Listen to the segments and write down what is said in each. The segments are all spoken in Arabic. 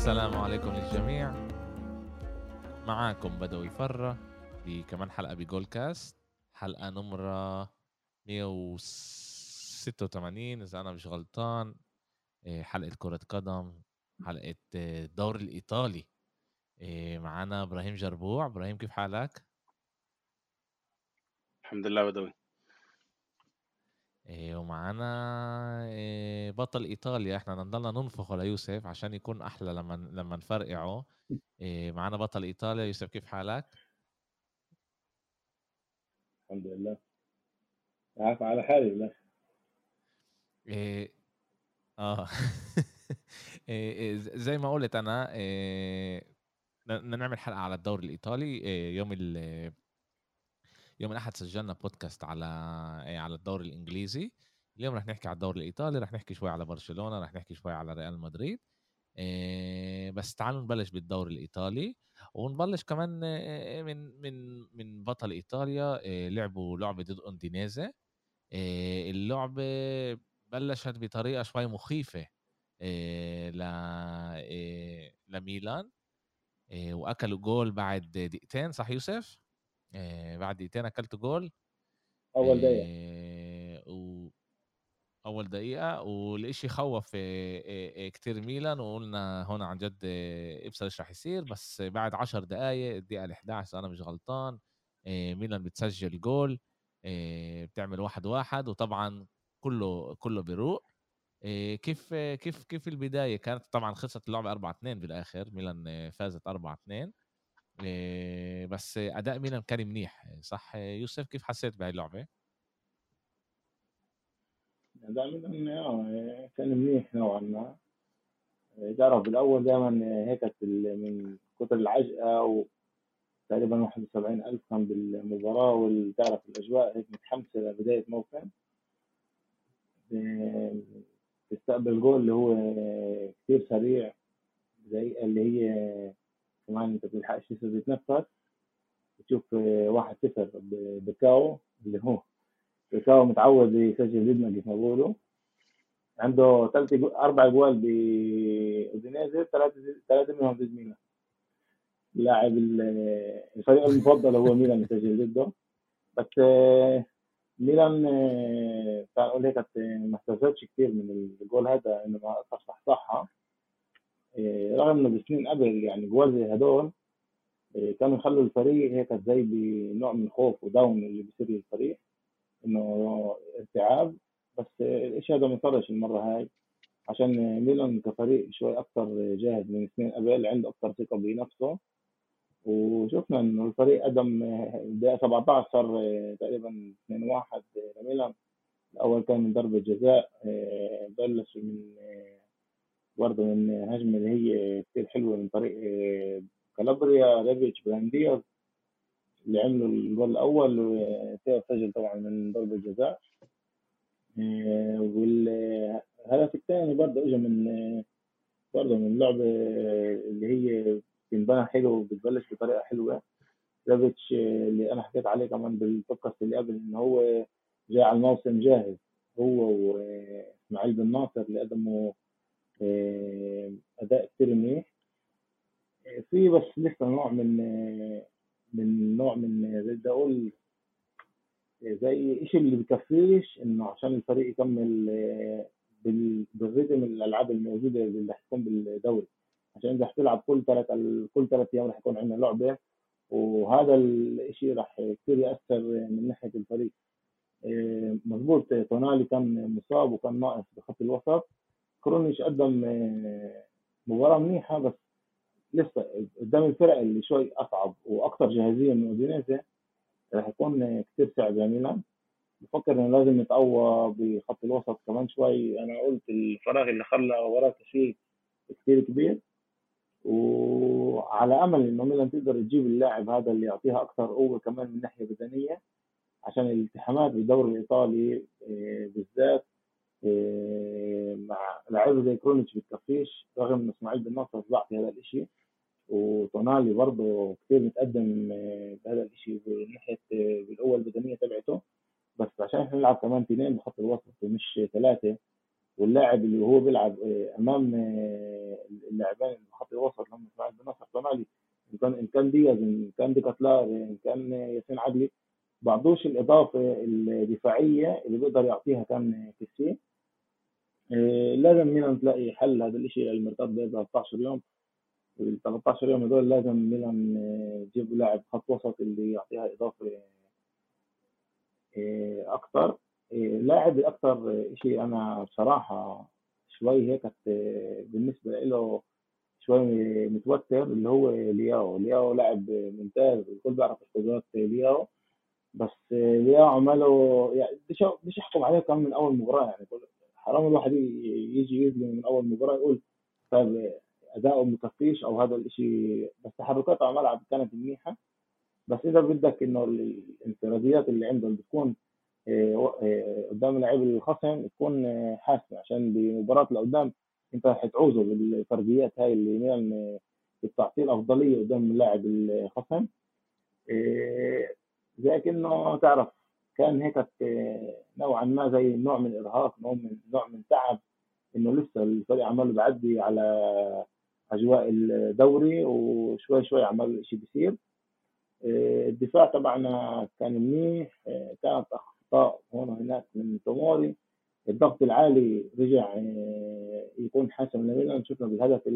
السلام عليكم للجميع. معاكم بدوي فرة بكمان حلقة بجول كاست حلقة نمرة 186 إذا أنا مش غلطان. إيه، حلقة كرة قدم حلقة الدوري الإيطالي. إيه، معانا إبراهيم جربوع. إبراهيم كيف حالك؟ الحمد لله بدوي. إيه، ومعانا إيه، بطل إيطاليا إحنا نضلنا ننفخه ليوسف عشان يكون أحلى لما لما نفرقعه. إيه، معانا بطل إيطاليا. يوسف كيف حالك؟ الحمد لله. عارف على حالي لا إيه آه. إيه زي ما قلت أنا إيه بدنا نعمل حلقة على الدوري الإيطالي إيه يوم ال يوم الأحد سجلنا بودكاست على إيه على الدوري الإنجليزي. اليوم رح نحكي على الدوري الإيطالي رح نحكي شوي على برشلونة رح نحكي شوي على ريال مدريد. إيه بس تعالوا نبلش بالدوري الإيطالي ونبلش كمان إيه من من من بطل إيطاليا لعبوا لعبة ضد اندينيزي اللعبة بلشت بطريقة شوي مخيفة ل لميلان. وأكلوا جول بعد دقيقتين صح يوسف؟ إيه بعد دقيقتين اكلتوا جول أول دقيقة. إيه و... أول دقيقة والإشي خوف إيه كتير ميلان وقلنا هون عن جد ابصر إيش رح يصير بس بعد عشر دقائق الدقيقة ال 11 أنا مش غلطان ميلان بتسجل جول بتعمل واحد واحد وطبعا كله كله بيروق. كيف كيف كيف البداية؟ كانت طبعا خلصت اللعبة 4 2 بالآخر ميلان فازت 4 2 إيه بس أداء ميلان كان منيح. صح يوسف؟ كيف حسيت بهاي اللعبة؟ دائما آه كان منيح نوعا ما. تعرف بالاول دائما هيك من كثر العجقة و تقريبا 71 ألف كان بالمباراة وتعرف الأجواء هيك متحمسة لبداية موسم تستقبل جول اللي هو كثير سريع زي اللي هي كمان أنت بتلحقش تتنفس تشوف واحد صفر بكاو اللي هو. بكاو متعود يسجل بدنا كيف ما بيقولوا عنده ثلاث أربع جوال باودينيزي ثلاثة ثلاثة منهم ضد ميلان لاعب الفريق المفضل هو ميلان يسجل ضده. بس ميلان أقول هيك ما استفادش كثير من الجول هذا إنه ما صح رغم إنه بسنين قبل يعني جوال هدول كانوا يخلوا الفريق هيك زي بنوع من الخوف وداون اللي بيصير للفريق إنه ارتعاب. بس الشيء هذا ما صارش المرة هاي عشان ميلان كفريق شوي أكثر جاهز من سنين قبل عنده أكثر ثقة بنفسه. وشفنا إنه الفريق قدم دقيقه 17 صار تقريبا 2 1 لميلان. الأول كان من ضربة جزاء بلش من برضه من هجمة اللي هي كثير حلوة من طريق كالابريا ريبيتش براهيم دياز اللي عملوا الجول الأول سجل طبعا من ضربة جزاء. والهدف الثاني برضه اجى من برضه من لعبه اللي هي بتنبنى حلو وبتبلش بطريقة حلوة. ريفيتش اللي أنا حكيت عليه كمان بالبودكاست اللي قبل إن هو جاي على الموسم جاهز هو وإسماعيل بن ناصر اللي قدموا أداء كثير منيح. في بس لسه نوع من من نوع من بدي أقول زي شيء اللي بكفيش إنه عشان الفريق يكمل بالريتم الألعاب الموجودة اللي حتكون بالدوري. عشان إذا حتلعب كل ثلاث كل ثلاث أيام رح يكون عندنا لعبة وهذا الشيء رح كثير يأثر من ناحية الفريق. مضبوط تونالي كان مصاب وكان ناقص بخط الوسط. كرونيش قدم مباراة منيحة بس لسه قدام الفرق اللي شوي أصعب وأكثر جاهزية من أودينيزي راح يكون كثير صعب لميلان بفكر إنه لازم يتقوى بخط الوسط كمان شوي. أنا قلت الفراغ اللي خلى وراه شيء كثير كبير. وعلى أمل إنه ميلان تقدر تجيب اللاعب هذا اللي يعطيها أكثر قوة كمان من ناحية بدنية عشان الالتحامات بالدوري الإيطالي بالذات مع لعيبه زي كرونيتش بتكفيش رغم إن إسماعيل بن ناصر ضعف هذا الشيء وتونالي برضه كثير متقدم بهذا الشيء من ناحية بالقوه البدنية تبعته. بس عشان إحنا نلعب كمان اثنين بخط الوسط ومش ثلاثة واللاعب اللي هو بيلعب أمام اللاعبين خط الوسط لما إسماعيل بن نصر الصومالي إن كان إن كان دياز إن كان ديكاتلار إن كان ياسين عدلي بعضوش الإضافة الدفاعية اللي بيقدر يعطيها كان كيسيه. لازم ميلان تلاقي حل هذا الشيء المرتبط ب 13 يوم ال 13 يوم هذول لازم ميلان يجيب لاعب خط وسط اللي يعطيها إضافة أكثر لاعب أكثر شيء أنا بصراحة شوي هيك بالنسبة له شوي متوتر اللي هو لياو. لياو لاعب ممتاز الكل بيعرف قدرات لياو. بس لياو عمله يعني بديش أحكم عليه كمان من أول مباراة يعني حرام الواحد يجي يظلم من أول مباراة يقول طيب اداؤه مكفيش أو هذا الشيء بس تحركاته على الملعب كانت منيحة. بس إذا بدك إنه الانفراديات اللي عندهم بتكون آه، آه، قدام اللاعب الخصم تكون آه، حاسمة عشان بمباراة لقدام أنت حتعوزه بالفرديات هاي اللي ميلان بتعطيه الأفضلية قدام اللاعب الخصم. زي كأنه تعرف كان هيك نوعا ما زي نوع من الارهاق نوع من نوع من تعب إنه لسه الفريق عمال بعدي على أجواء الدوري وشوي شوي عمال شيء بيصير. الدفاع تبعنا كان منيح. كانت أخطاء هون وهناك من توموري. الضغط العالي رجع آه، يكون حاسم لميلان. شفنا بالهدف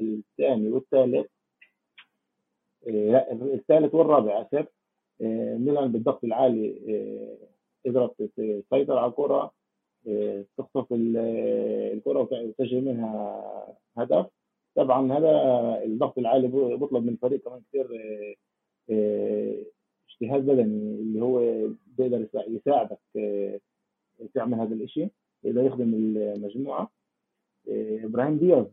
الثاني والثالث. آه، الثالث والرابع اسف آه، ميلان بالضغط العالي قدرت تسيطر على الكرة تخطف الكرة وتسجل منها هدف. طبعا هذا الضغط العالي بيطلب من الفريق كمان كثير اجتهاد بدني اللي هو بيقدر يساعدك آه، تعمل هذا الشيء يقدر يخدم المجموعة. آه، إبراهيم دياز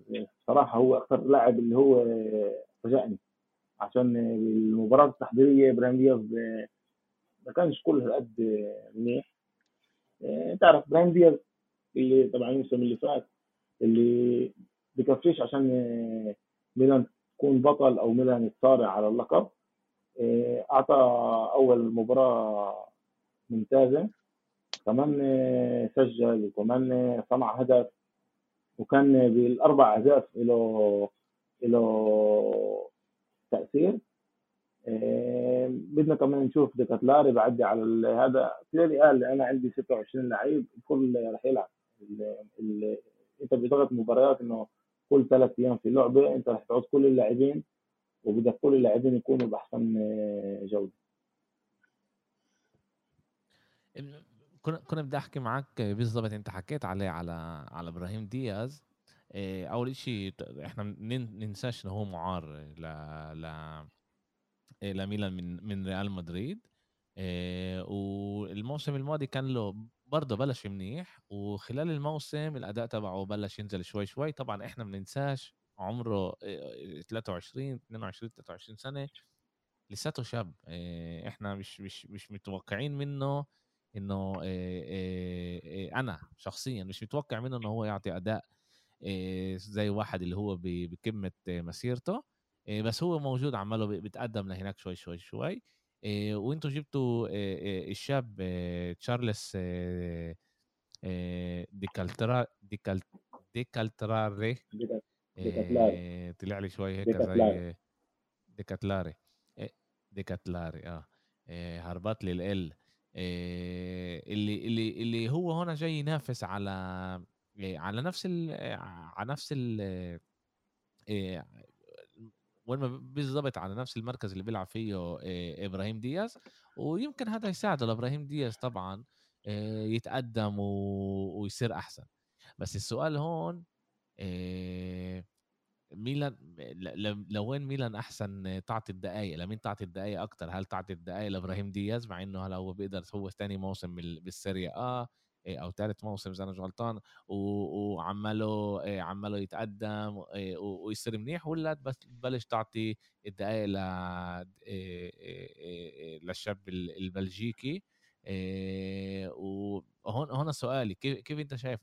صراحة هو أكثر لاعب اللي هو فاجأني. عشان المباراة التحضيرية إبراهيم دياز آه، ما كانش كل قد منيح. تعرف إبراهيم دياز اللي طبعا الموسم اللي فات اللي بكفيش عشان ميلان تكون بطل أو ميلان تصارع على اللقب. آه، أعطى أول مباراة ممتازة. كمان آه، سجل وكمان صنع هدف. وكان بالأربع أهداف له له تاثير آه، بدنا كمان نشوف ديكاتلاري بعدي على هذا كليري قال أنا عندي 26 لعيب الكل رح يلعب. أنت بضغط مباريات إنه كل ثلاث أيام في لعبة أنت رح تعوز كل اللاعبين وبدك كل اللاعبين يكونوا بأحسن آه، جودة. كنا كنا بدي أحكي معك بالضبط أنت حكيت عليه على على إبراهيم دياز. أول شيء إحنا ننساش إنه هو معار ل ل آه، لميلان من من ريال مدريد. والموسم الماضي كان له برضه بلش منيح وخلال الموسم الأداء تبعه بلش ينزل شوي شوي. طبعا إحنا بننساش عمره 23 22 23 سنة لساته شاب. إحنا مش مش مش متوقعين منه إنه أنا شخصيا مش متوقع منه إنه هو يعطي أداء زي واحد اللي هو بقمه مسيرته بس هو موجود عماله بيتقدم لهناك شوي شوي شوي وانتوا جبتوا الشاب تشارلز ديكاتلا ديكاتلاري إيه طلع لي شوي هيك زي ديكاتلاري ديكاتلاري آه هربط لي ال اللي اللي اللي هو هنا جاي ينافس على على نفس ال على نفس ال وين ما بالضبط على نفس المركز اللي بيلعب فيه إبراهيم دياز ويمكن هذا يساعده لإبراهيم دياز طبعا يتقدم ويصير أحسن. بس السؤال هون ميلان لوين ميلان أحسن تعطي الدقائق لمين تعطي الدقائق أكثر هل تعطي الدقائق لإبراهيم دياز مع إنه هلأ هو بيقدر هو ثاني موسم بالسيريا آه أو ثالث موسم إذا أنا غلطان وعماله عماله يتقدم ويصير منيح ولا تبلش تعطي الدقائق للشاب البلجيكي. وهون هون سؤالي كيف كيف أنت شايف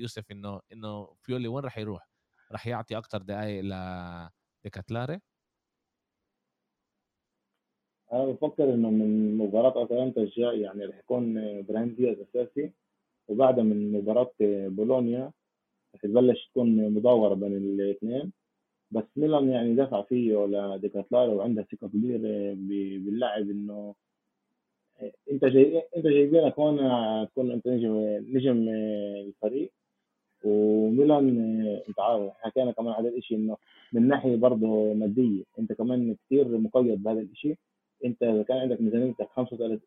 يوسف إنه إنه فيولي وين راح يروح؟ راح يعطي أكثر دقائق لديكاتلاري أنا بفكر إنه من مباراة أتلانتا الجاي يعني راح يكون إبراهيم دياز أساسي. وبعدها من مباراة بولونيا تبلش تكون مداورة بين الاثنين. بس ميلان يعني دفع فيه ولا ديكاتلاري وعندها ثقة كبيرة باللاعب إنه أنت جاي أنت جايبينك هون تكون أنت نجم نجم الفريق. وميلان انت عارف حكينا كمان على الشيء إنه من ناحية برضه مادية أنت كمان كثير مقيد بهذا الشيء أنت إذا كان عندك ميزانيتك 35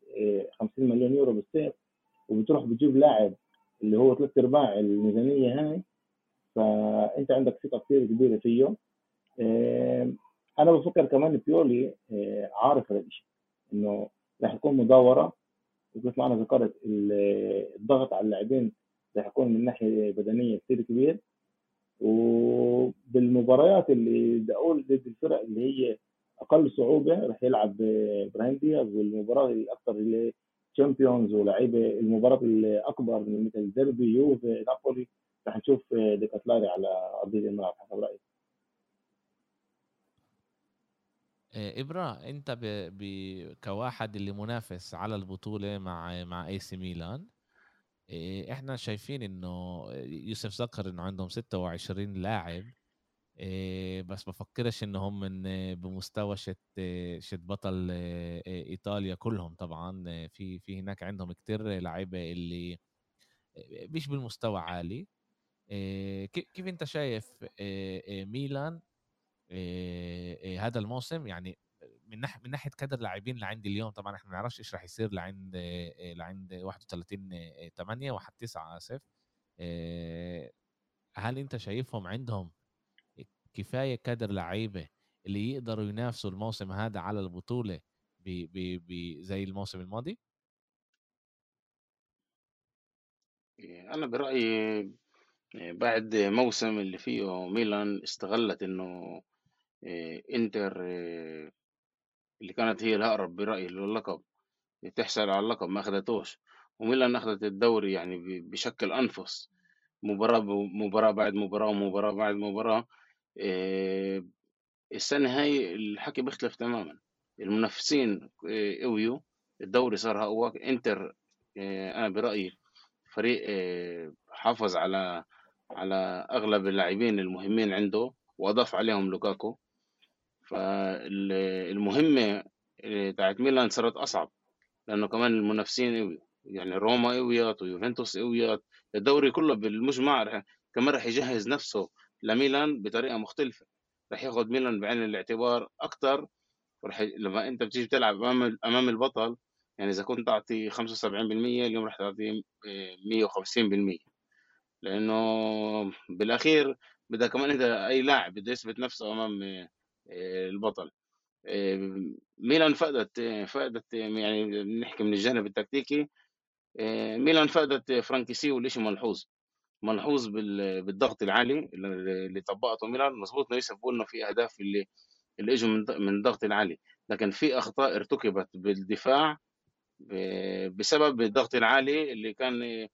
50 مليون يورو بالصيف وبتروح بتجيب لاعب اللي هو ثلاث أرباع الميزانية هاي فأنت عندك ثقة كثير كبيرة فيه. أنا بفكر كمان بيولي آه، عارف هذا الشيء إنه راح يكون مداورة. ومثل ما أنا ذكرت الضغط على اللاعبين راح يكون من ناحية بدنية كثير كبير. وبالمباريات اللي بدي أقول ضد الفرق اللي هي أقل صعوبة راح يلعب إبراهيم دياز والمباراة الأكثر اللي Champions ولاعيبة المباراة الأكبر مثل ديربي يوفي نابولي راح نشوف ديكاتلاري على أرضية الملعب حسب رايي آه، إبرا أنت ب... ب... كواحد اللي منافس على البطولة مع مع اي سي ميلان. آه، إحنا شايفين إنه يوسف ذكر إنه عندهم 26 لاعب. بس بفكرش انهم من بمستوى شت شت بطل إيطاليا كلهم طبعا. في في هناك عندهم كتير لعيبة اللي مش بالمستوى عالي. كيف أنت شايف ميلان هذا الموسم؟ يعني من ناحيه من ناحية كادر لاعبين لعندي اليوم طبعا إحنا ما نعرفش إيش راح يصير لعند لعند 31 8 1 9 آسف. هل أنت شايفهم عندهم كفاية كادر لعيبة اللي يقدروا ينافسوا الموسم هذا على البطولة بي بي بي زي الموسم الماضي؟ أنا برأيي بعد موسم اللي فيه ميلان استغلت إنه إنتر اللي كانت هي الأقرب برأيي للقب تحصل على اللقب ما أخدتوش. وميلان أخدت الدوري يعني بشكل أنفس. مباراة مباراة بعد مباراة ومباراة بعد مباراة. السنة هاي الحكي بيختلف تماما. المنافسين قويوا الدوري صار أقوى إنتر أنا برأيي فريق حافظ على على أغلب اللاعبين المهمين عنده وأضاف عليهم لوكاكو. فالمهمة بتاعت ميلان صارت أصعب لأنه كمان المنافسين قوي يعني روما قويت ويوفنتوس قويت الدوري كله بالمجمع كمان رح يجهز نفسه لميلان بطريقة مختلفة. رح ياخذ ميلان بعين الاعتبار أكتر ورح لما أنت بتيجي تلعب أمام أمام البطل يعني إذا كنت تعطي 75% اليوم رح تعطي 150% لأنه بالأخير بدها كمان أنت أي لاعب بده يثبت نفسه أمام آه، البطل. آه، ميلان فقدت فقدت يعني بنحكي من الجانب التكتيكي آه، ميلان فقدت فرانكيسي والشيء ملحوظ. ملحوظ بالضغط العالي اللي طبقته ميلان. مظبوط يوسف قلنا في أهداف اللي اللي إجوا من الضغط العالي. لكن في أخطاء ارتكبت بالدفاع بسبب الضغط العالي اللي كان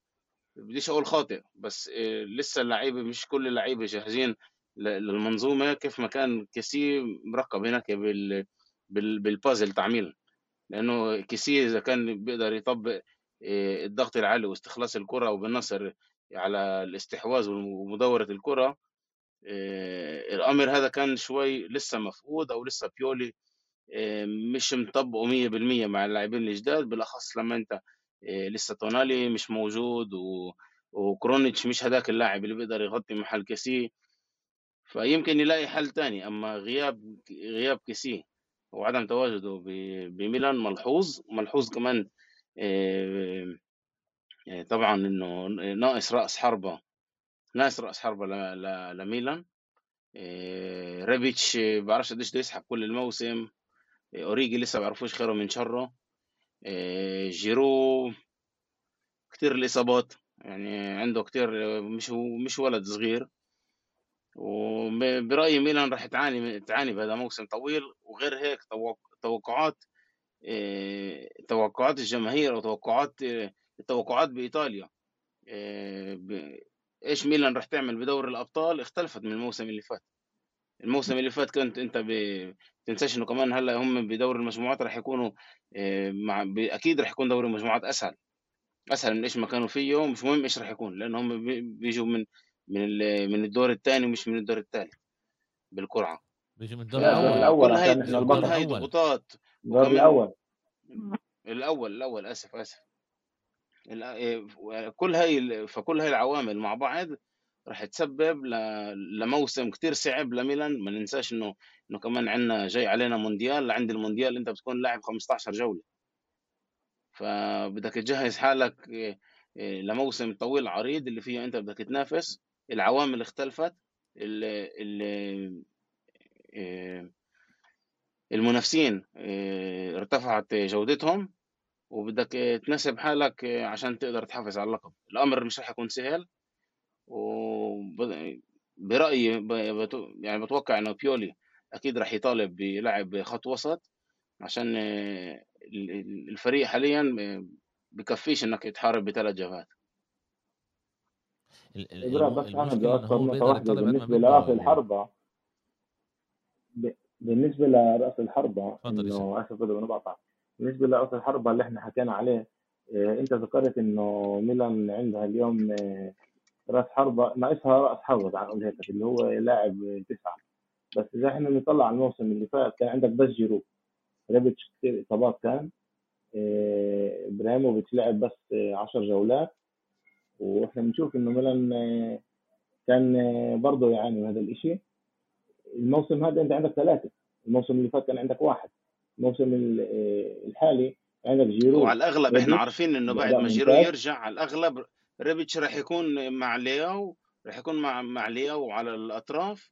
بديش أقول خاطئ بس لسه اللعيبة مش كل اللعيبة جاهزين للمنظومة كيف ما كان كيسي مركب هناك بال بالبازل تعميلا لأنه كيسي إذا كان بيقدر يطبق آه، الضغط العالي واستخلاص الكرة وبالنصر على الاستحواذ ومدورة الكرة آه، الأمر هذا كان شوي لسه مفقود أو لسه بيولي آه، مش مطبقه 100% مع اللاعبين الجداد بالأخص لما أنت لسه تونالي مش موجود. وكرونيتش مش هذاك اللاعب اللي بيقدر يغطي محل كيسي فيمكن يلاقي حل تاني أما غياب غياب كيسيه وعدم تواجده بميلان ملحوظ ملحوظ كمان آه، طبعا إنه ناقص رأس حربة ناقص رأس حربة لميلان. آه، ريبيتش بعرفش قديش بده يسحب كل الموسم. أوريجي لسه بعرفوش خيره من شره. جيرو كتير الإصابات. يعني عنده كتير مش مش ولد صغير. وبرأيي ميلان راح تعاني تعاني بهذا موسم طويل. وغير هيك توقعات توقعات الجماهير وتوقعات التوقعات بإيطاليا. آه، إيش ميلان راح تعمل بدور الأبطال اختلفت من الموسم اللي فات. الموسم اللي فات كنت أنت ب... تنساش إنه كمان هلأ هم بدور المجموعات راح يكونوا آه، مع أكيد راح يكون دوري المجموعات أسهل. أسهل من إيش ما كانوا فيه مش مهم إيش راح يكون لأن هم بيجوا من من من الدور الثاني مش من الدور الثالث بالقرعة. بيجوا من الدور الأول. الأول عشان إحنا البطل. ضغوطات الدور الأول الأول الأول أسف أسف. كل هاي فكل هاي العوامل مع بعض راح تسبب لموسم كتير صعب لميلان. ما ننساش إنه إنه كمان عندنا جاي علينا مونديال. عند المونديال أنت بتكون لاعب 15 جولة. فبدك تجهز حالك إيه، إيه، لموسم طويل عريض اللي فيه أنت بدك تنافس. العوامل اختلفت. إيه، المنافسين إيه، ارتفعت جودتهم. وبدك تناسب حالك عشان تقدر تحافظ على اللقب. الأمر مش راح يكون سهل وبرأيي ب- بت- يعني بتوقع إنه بيولي أكيد راح يطالب بلاعب خط وسط عشان ال- ال- الفريق حاليا بكفيش إنك تحارب بثلاث جبهات. إبراهيم بس أنا بدي أذكر نقطة واحدة بالنسبة لرأس الحربة. ب- بالنسبة لرأس الحربة تفضل يا إنه آسف بدي بقطع بالنسبة لرأس الحربة اللي إحنا حكينا عليه آه، أنت ذكرت إنه ميلان عندها اليوم آه، رأس حربة ناقصها رأس حربة تعال نقول هيك اللي هو لاعب تسعة. بس إذا إحنا بنطلع على الموسم اللي فات كان عندك بس جيرو ريبتش كثير إصابات كان آه، إبراهيموفيتش لعب بس آه، 10 جولات. وإحنا بنشوف إنه ميلان كان برضه يعاني من هذا الشيء الموسم هذا أنت عندك ثلاثة الموسم اللي فات كان عندك واحد. الموسم ال- آه، الحالي عندك جيرو. وعلى الأغلب إحنا عارفين إنه بعد ما جيرو يرجع على الأغلب ريبيتش راح يكون مع لياو راح يكون مع مع لياو على الأطراف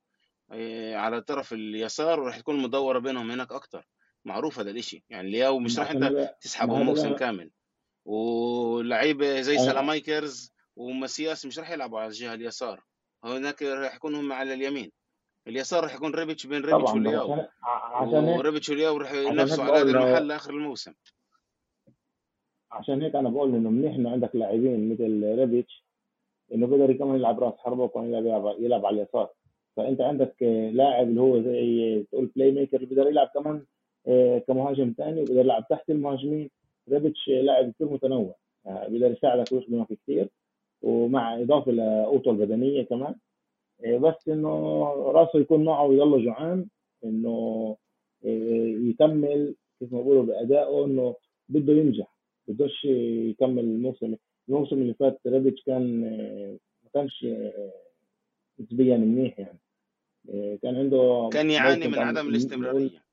آه، على الطرف اليسار وراح تكون مداورة بينهم هناك أكتر. معروف هذا الإشي. يعني لياو مش راح أنت هذا تسحبه ما هذا موسم كامل. ولعيبه زي ساليماكرز ومسياس مش راح يلعبوا على الجهة اليسار. هناك راح يكون هم على اليمين. اليسار راح يكون ريبيتش بين ريبيتش ولياو عشان هيك وريبيتش ولياو راح ينافسوا على هذا المحل لاخر الموسم. عشان هيك أنا بقول إنه منيح إنه عندك لاعبين مثل ريبيتش إنه بيقدر كمان يلعب راس حربة وكمان يلعب يلعب, على اليسار. فأنت عندك لاعب اللي هو زي تقول playmaker بيقدر يلعب كمان آه، كمهاجم ثاني وبيقدر يلعب تحت المهاجمين. ريبيتش لاعب كثير متنوع آه، بيقدر يساعدك ويخدمك كثير ومع إضافة لقوته البدنية كمان بس إنه راسه يكون معه ويضله جوعان إنه آه، يكمل كيف ما بيقولوا بأدائه إنه بده ينجح بدوش يكمل الموسم الموسم اللي فات ريبيتش كان آه، ما كانش نسبيا منيح يعني. كان عنده كان يعاني من عدم الاستمرارية.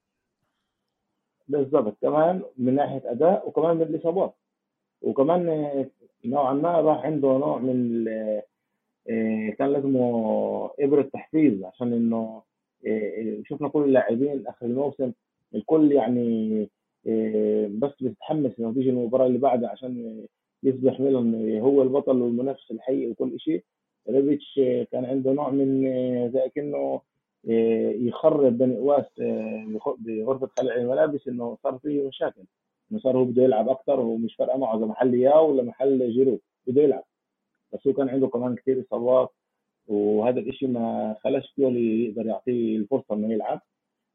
بالضبط. كمان من ناحية أداء وكمان من الإصابات. وكمان نوعا ما راح عنده نوع من كان لازمه إبرة تحفيز عشان إنه آه، شفنا كل اللاعبين آخر الموسم الكل يعني آه، بس بتتحمس انه تيجي المباراة اللي بعدها عشان يصبح ميلان هو البطل والمنافس الحقيقي وكل شيء ريبيتش آه، كان عنده نوع من آه، زي كأنه آه، يخرب بين قوسين آه، بغرفة خلع الملابس إنه صار فيه مشاكل. إنه صار هو بده يلعب أكثر ومش فارقة معه إذا محل لياو ولا محل جيرو بده يلعب. بس هو كان عنده كمان كثير إصابات وهذا الإشي ما خلاش بيولي يقدر يعطيه الفرصة إنه يلعب.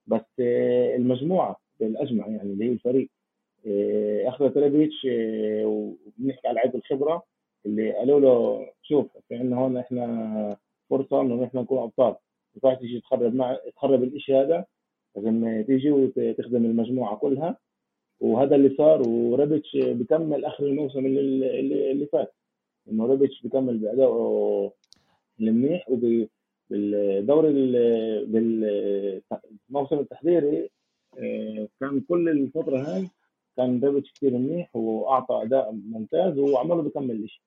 بس آه، المجموعة بالأجمع يعني اللي هي الفريق آه، اخذت ريبيتش آه، وبنحكي على لعيبه الخبرة اللي قالوا له شوف في عندنا هون إحنا فرصة إنه نحن نكون أبطال. ما ينفعش تيجي تخرب مع تخرب الإشي هذا. لازم تيجي وتخدم المجموعة كلها. وهذا اللي صار وريبيتش بكمل آخر الموسم اللي, اللي فات. انه ريبيتش بكمل بادائه المنيح وبالدوري بالموسم التحضيري آه، كان كل الفترة هاي كان ريبيتش كثير منيح وأعطى أداء ممتاز وعمله بكمل الشيء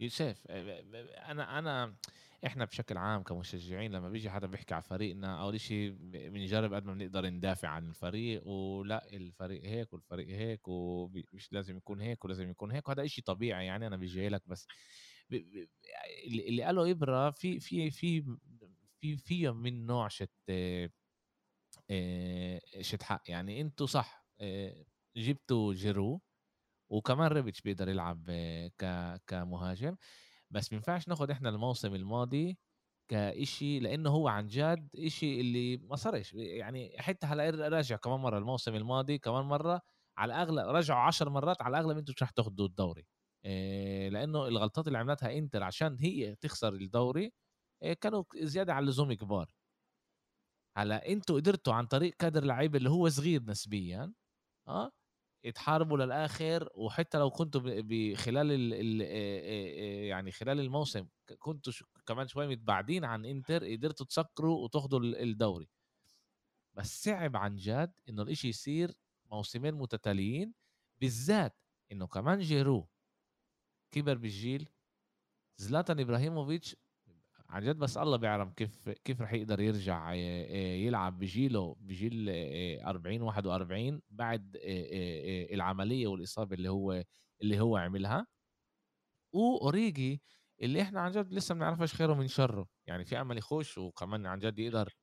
يوسف أنا أنا إحنا بشكل عام كمشجعين لما بيجي حدا بيحكي على فريقنا أول شيء بنجرب قد ما بنقدر ندافع عن الفريق ولا الفريق هيك والفريق هيك ومش لازم يكون هيك ولازم يكون هيك وهذا شيء طبيعي يعني أنا بيجي لك بس اللي قاله إبرة في في في في في من نوع شت آه، شت حق. يعني أنتوا صح آه، جبتوا جيرو وكمان ريبيتش بيقدر يلعب آه، كمهاجم. بس ما ينفعش ناخد إحنا الموسم الماضي كإشي لأنه هو عن جد إشي اللي ما صارش. يعني حتى هلأ راجع كمان مرة الموسم الماضي كمان مرة على الأغلب رجعوا عشر مرات على الأغلب أنتم مش رح تاخذوا الدوري. آه، لأنه الغلطات اللي عملتها إنتر عشان هي تخسر الدوري آه، كانوا زيادة عن اللزوم كبار. هلأ أنتوا قدرتوا عن طريق كادر لعيبه اللي هو صغير نسبيا آه تحاربوا للآخر وحتى لو كنتوا بخلال ال ال يعني خلال الموسم كنتوا كمان شوي متباعدين عن إنتر قدرتوا تسكروا وتاخذوا الدوري. بس صعب عن جد إنه الإشي يصير موسمين متتاليين بالذات إنه كمان جيرو كبر بالجيل. زلاتان إبراهيموفيتش عن جد بس الله بيعلم كيف كيف رح يقدر يرجع يلعب بجيله بجيل 40 41 بعد العملية والإصابة اللي هو اللي هو عملها. وأوريجي اللي إحنا عن جد لسه ما بنعرفش خيره من شره. يعني في امل يخش وكمان عن جد يقدر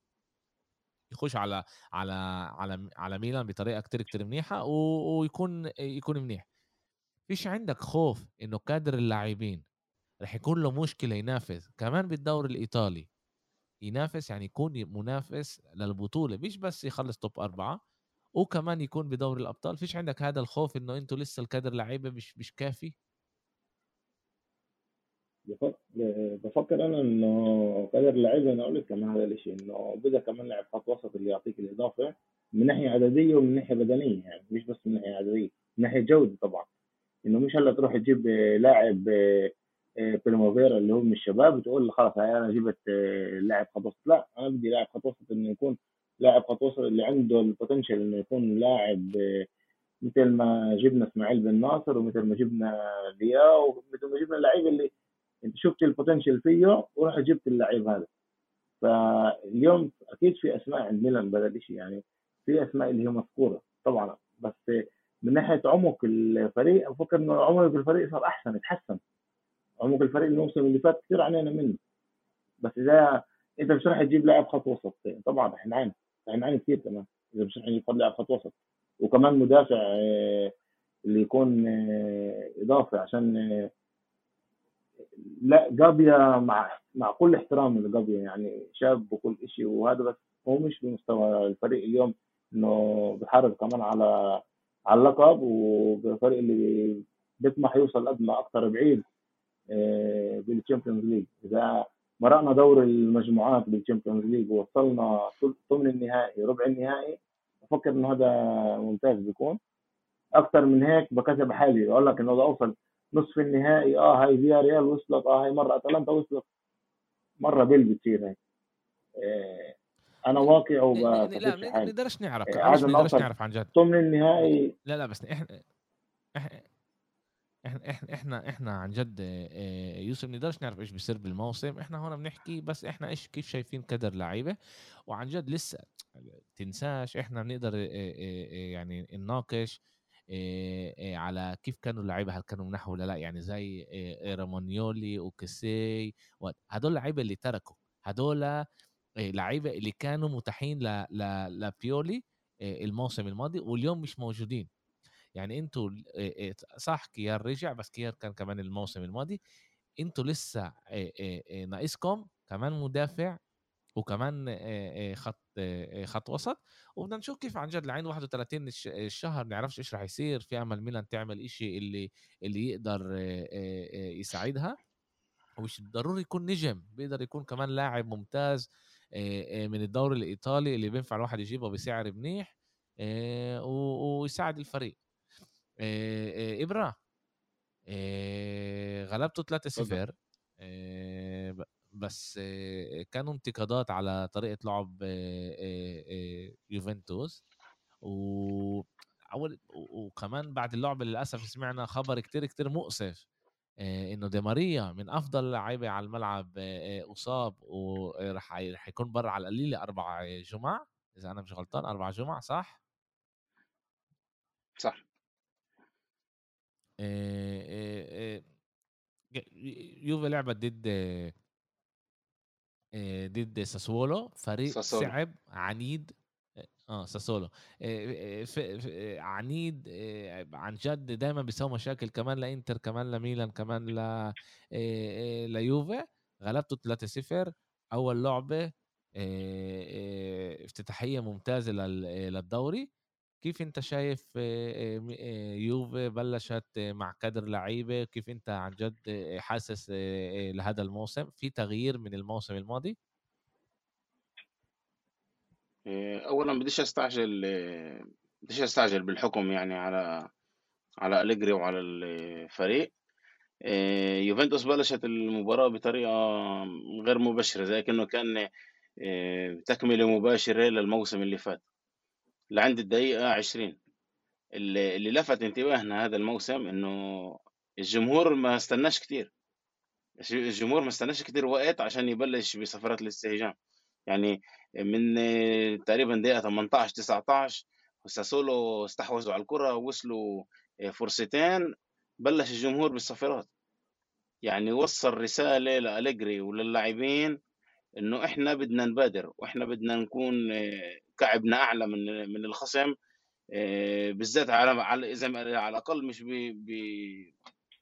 يخش على على على على ميلان بطريقة كتير كتير منيحة ويكون يكون منيح. فيش عندك خوف إنه كادر اللاعبين رح يكون له مشكلة ينافس كمان بالدوري الإيطالي. ينافس يعني يكون منافس للبطولة مش بس يخلص توب أربعة وكمان يكون بدوري الأبطال. فيش عندك هذا الخوف إنه أنتوا لسه الكادر لعيبة مش مش كافي؟ بفكر أنا إنه كادر اللعيبه أنا لك كمان هذا الشيء إنه بدأ كمان لاعب خط وسط اللي يعطيك الإضافة من ناحية عددية ومن ناحية بدنية يعني مش بس من ناحية عددية من ناحية جودة طبعا. إنه مش هلأ تروح تجيب لاعب بريموفيرا اللي هو من الشباب وتقول خلاص أنا جبت لاعب خط وسط. لا أنا بدي لاعب خط وسط إنه يكون لاعب خط وسط اللي عنده ال potential إنه يكون لاعب مثل ما جبنا إسماعيل بن ناصر ومثل ما جبنا دياو ومثل ما جبنا اللعيبه اللي أنت شفت البوتنشال فيه ورحت جبت اللعيب هذا. فاليوم أكيد في أسماء عند ميلان بهذا الشيء يعني في أسماء اللي هي مذكورة طبعا. بس من ناحية عمق الفريق أفكر إنه عمق الفريق صار أحسن اتحسن عمق الفريق الموسم اللي فات كثير عانينا منه. بس إذا أنت مش راح تجيب لاعب خط وسط طبعا رح نعاني رح نعاني كثير كمان. إذا مش راح نجيب لاعب خط وسط. وكمان مدافع آه، اللي يكون آه، اضافه عشان آه، لا غابيا مع مع كل احترامي لغابيا يعني شاب وكل شيء وهذا بس هو مش بمستوى الفريق اليوم إنه بحارب كمان على على اللقب وبالفريق اللي بيطمح يوصل قد ما أكثر بعيد. بال Champions League إذا مرقنا دور المجموعات بال Champions League ووصلنا ثمن النهائي ربع النهائي بفكر إنه هذا ممتاز بيكون. أكثر من هيك بكتب حالي أقول لك إنه إذا أوصل نصف النهائي آه هاي فيا ريال وصلت آه هاي مرة أتلانتا وصلت. مرة بيل بتصير هيك. آه أنا واقع وب لا ما نقدرش نعرف آه نقدرش نعرف عن جد. ثمن النهائي. لا لا بس إحنا إحنا إحنا إحنا إحنا عن جد يوسف نقدرش نعرف إيش بيصير بالموسم. إحنا هون بنحكي بس إحنا إيش كيف شايفين كدر لعيبة. وعن جد لسه تنساش إحنا بنقدر يعني نناقش على كيف كانوا اللعيبة هل كانوا منحوا ولا لا. يعني زي رامونيولي وكسي هدول اللعيبة اللي تركوا. هدول لعيبة اللي كانوا متاحين لبيولي الموسم الماضي واليوم مش موجودين. يعني أنتوا صح كيار رجع بس كيار كان كمان الموسم الماضي. أنتوا لسه ناقصكم كمان مدافع وكمان خط خط وسط. وبدنا نشوف كيف عن جد لعين 31 الشهر نعرفش إيش راح يصير. في أمل ميلان تعمل إشي اللي اللي يقدر يساعدها. ومش ضروري يكون نجم بيقدر يكون كمان لاعب ممتاز من الدوري الإيطالي اللي بينفع الواحد يجيبه بسعر منيح ويساعد الفريق. إبرة. غلبته 3-0 بس كانوا انتقادات على طريقة لعب يوفنتوس. و أول وكمان بعد اللعبه للأسف سمعنا خبر كتير كتير مؤسف إنه دي ماريا من أفضل اللعيبه على الملعب أصاب وراح رح يكون برا على القليله أربع جمع إذا أنا مش غلطان أربع جمع صح؟ صح. يوفي لعبت ضد ضد ساسولو فريق ساسولو. صعب عنيد آه ساسولو. عنيد عن جد دائما بيسوي مشاكل كمان لانتر كمان لميلان كمان ل ليوفي غلبته 3-0 أول لعبة افتتاحية ممتازة للدوري. كيف أنت شايف آآ م آآ يوفي بلّشت مع كادر لعيبة، كيف أنت عن جد حاسس لهذا الموسم، في تغيير من الموسم الماضي؟ آآ أولًا بديش أستعجل بديش أستعجل بالحكم يعني على على أليجري وعلى الفريق. يوفنتوس بلشت المباراة بطريقة غير مباشرة، زي كأنه كان تكملة مباشرة للموسم اللي فات، لعند الدقيقة 20 ال اللي لفت انتباهنا هذا الموسم إنه الجمهور ما استناش الج الجمهور ما استناش كتير وقت عشان يبلش بصفارات الاستهجان، يعني من تقريبًا دقيقة 18 19 ساسولو استحوذوا على الكرة ووصلوا آآ فرصتين بلش الجمهور بالصفارات، يعني وصّل رسالة لأليجري وللاعبين إنه إحنا بدنا نبادر وإحنا بدنا نكون آه، كعبنا أعلى من من الخصم آه، بالذات على على ما على الأقل مش ب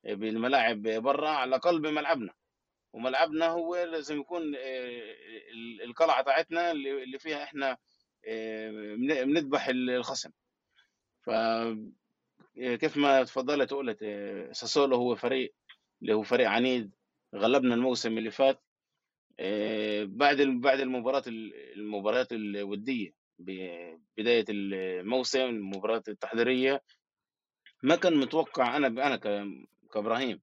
بالملاعب برّا، على الأقل بملعبنا، وملعبنا هو لازم يكون آه، القلعة تاعتنا اللي فيها إحنا بنذبح الخصم. ف كيف ما تفضّلت وقُلت ساسولو هو فريق اللي هو فريق عنيد غلبنا الموسم اللي فات آه، بعد بعد المباراة المباريات الودية ببداية الموسم المباريات التحضيرية. ما كان متوقع أنا أنا كإبراهيم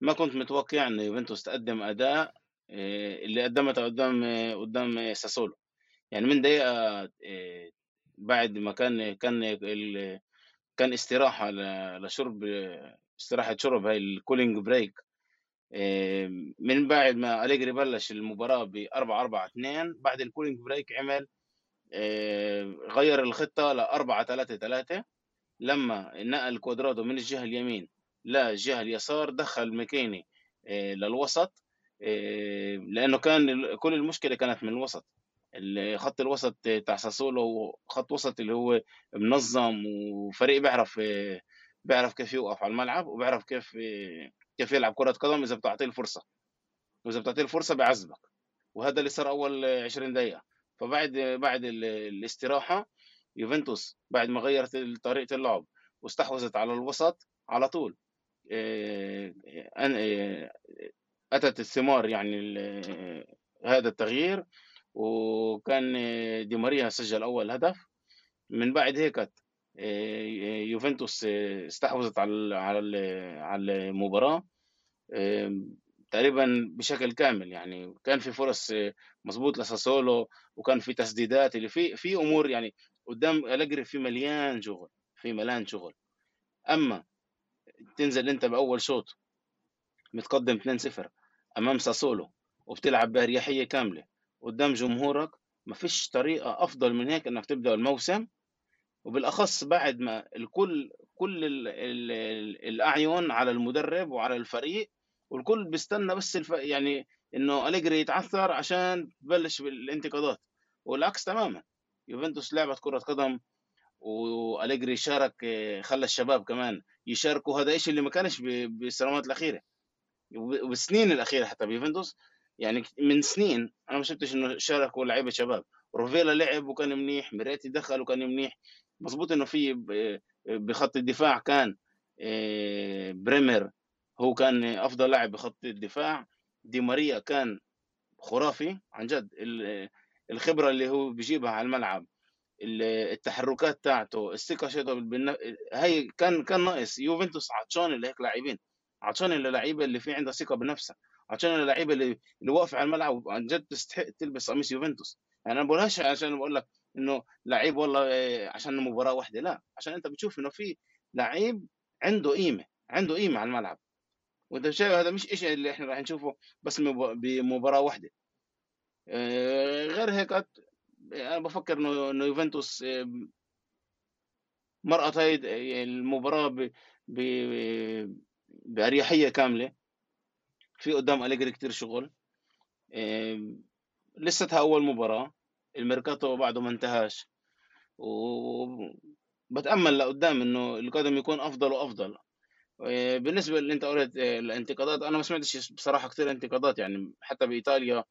ما كنت متوقع إن يوفنتوس تقدم أداء آه، اللي قدمته قدام قدام ساسولو. يعني من دقيقة آه، بعد ما كان كان كان استراحة لشرب استراحة شرب هاي ال cooling break من بعد ما أليجري بلش المباراة ب 4 4 2 بعد ال cooling break عمل غير الخطة ل 4 3 3 لما نقل كوادرادو من الجهة اليمين للجهة اليسار دخل ماكيني للوسط لأنه كان كل المشكلة كانت من الوسط. خط الوسط تاع ساسولو خط وسط اللي هو منظم وفريق بيعرف بيعرف كيف يوقف على الملعب وبيعرف كيف كيف يلعب كرة قدم إذا بتعطيه الفرصة. وإذا بتعطيه الفرصة بيعذبك. وهذا اللي صار أول 20 دقيقة. فبعد بعد الاستراحة يوفنتوس بعد ما غيرت طريقة اللعب واستحوذت على الوسط على طول. آه، آه، أتت الثمار يعني هذا التغيير وكان دي ماريا سجل أول هدف. من بعد هيك آه، يوفنتوس استحوذت على على على المباراة. تقريبا بشكل كامل يعني كان في فرص مظبوط لساسولو وكان في تسديدات اللي في في أمور يعني قدام ألجري في مليان شغل في مليان شغل. أما تنزل أنت بأول شوط متقدم 2-0 أمام ساسولو وبتلعب بأريحية كاملة قدام جمهورك ما فيش طريقة أفضل من هيك إنك تبدأ الموسم. وبالأخص بعد ما الكل كل ال ال ال الأعين على المدرب وعلى الفريق والكل بيستنى بس الف... يعني إنه أليجري يتعثر عشان تبلش بالانتقادات. والعكس تماما. يوفنتوس لعبت كرة قدم وأليجري شارك خلى الشباب كمان يشاركوا. هذا الشيء اللي ما كانش بالسنوات الأخيرة. وبالسنين الأخيرة حتى بيوفنتوس يعني من سنين أنا ما شفتش إنه شاركوا لعيبة شباب. روفيلا لعب وكان منيح ميريتي دخل وكان منيح. مظبوط إنه في بخط الدفاع كان آه، بريمر هو كان أفضل لاعب بخط الدفاع. دي ماريا كان خرافي عن جد. الخبرة اللي هو بيجيبها على الملعب التحركات تاعته الثقة شيء بالن... هي كان كان ناقص. يوفنتوس عطشان لهيك لاعبين. عطشان للعيبه اللي في عندها ثقة بنفسها عطشان للعيبه اللي اللي واقفه على الملعب عن جد تستحق تلبس قميص يوفنتوس. يعني أنا بقولهاش عشان بقول لك إنه لعيب والله عشان مباراة واحدة. لا عشان أنت بتشوف إنه في لعيب عنده قيمة عنده قيمة على الملعب. وانت شايف هذا مش شيء اللي إحنا راح نشوفه بس بمباراة واحدة. آه، غير هيك أنا بفكر إنه إنه يوفنتوس آه، مرقت هاي المباراة ب... ب... بأريحية كاملة. في قدام أليجري كتير شغل. لساتها أول مباراة. الميركاتو بعده ما انتهاش. وبتامل لقدام إنه القدم يكون أفضل وأفضل. آه، بالنسبة اللي انت قلت آه، الانتقادات أنا ما سمعتش بصراحة كثير انتقادات يعني حتى بإيطاليا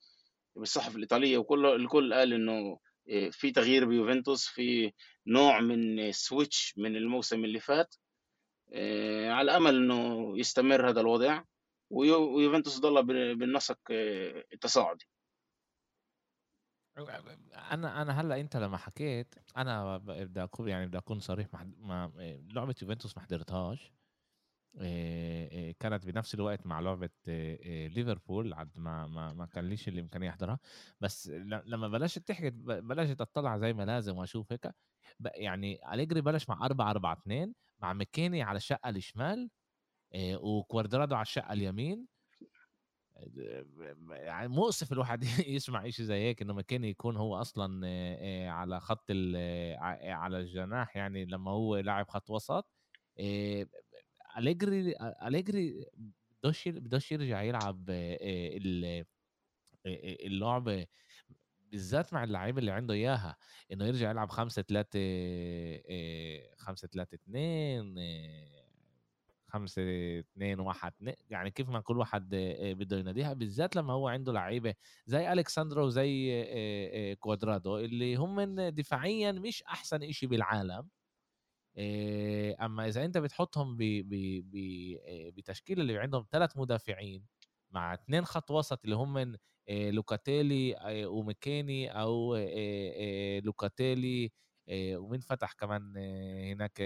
بالصحف الإيطالية وكل الكل قال إنه آه، في تغيير بيوفنتوس في نوع من سويتش من الموسم اللي فات آه، على أمل إنه يستمر هذا الوضع ويوفنتوس ضل بالنسق آه، التصاعدي. أنا أنا هلأ أنت لما حكيت أنا بدي أكون يعني بدي أكون صريح مع لعبة يوفنتوس ما حضرتهاش. كانت بنفس الوقت مع لعبة ليفربول عد ما ما ما كان ليش الإمكانية أحضرها. بس لما بلشت تحكي بلشت اطلع زي ما لازم وأشوف هيك يعني أليجري بلش مع 4 4 2 مع مكيني على الشقة الشمال وكواردرادو على الشقة اليمين. يعني مؤسف الواحد يسمع شيء زي هيك إنه مكيني يكون هو أصلا على خط على الجناح يعني لما هو لاعب خط وسط. أليجري أليجري بدوش بدوش يرجع يلعب اللعبة بالذات مع اللعيبة اللي عنده إياها إنه يرجع يلعب 5 3 5 3 2 5 2 1 2 يعني كيف ما كل واحد بده يناديها بالذات لما هو عنده لعيبة زي اليكس ساندرو وزي كوادرادو اللي هم دفاعيا مش أحسن إشي بالعالم. أما إذا أنت بتحطهم بتشكيلة اللي عندهم ثلاث مدافعين مع اثنين خط وسط اللي هم لوكاتيلي وماكيني أو لوكاتيلي ومين فتح كمان هناك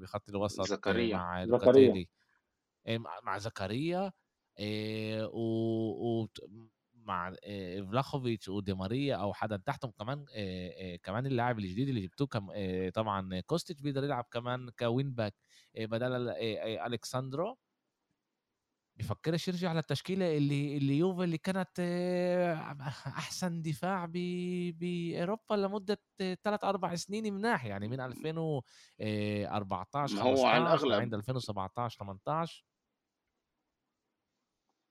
بخط الوسط زكريا. مع لوكاتيلي. مع زكريا و مع فلاخوفيتش ودي ماريا أو حدا تحتهم كمان كمان اللاعب الجديد اللي جبتوه طبعا كوستيتش بيقدر يلعب كمان wing back بدل اليكس ساندرو بفكرش يرجع للتشكيله اللي اللي يوفا اللي كانت أحسن دفاع باوروبا لمدة ثلاث أربع سنين مناح يعني من 2014 15 هو على الأغلب. عند 2017 18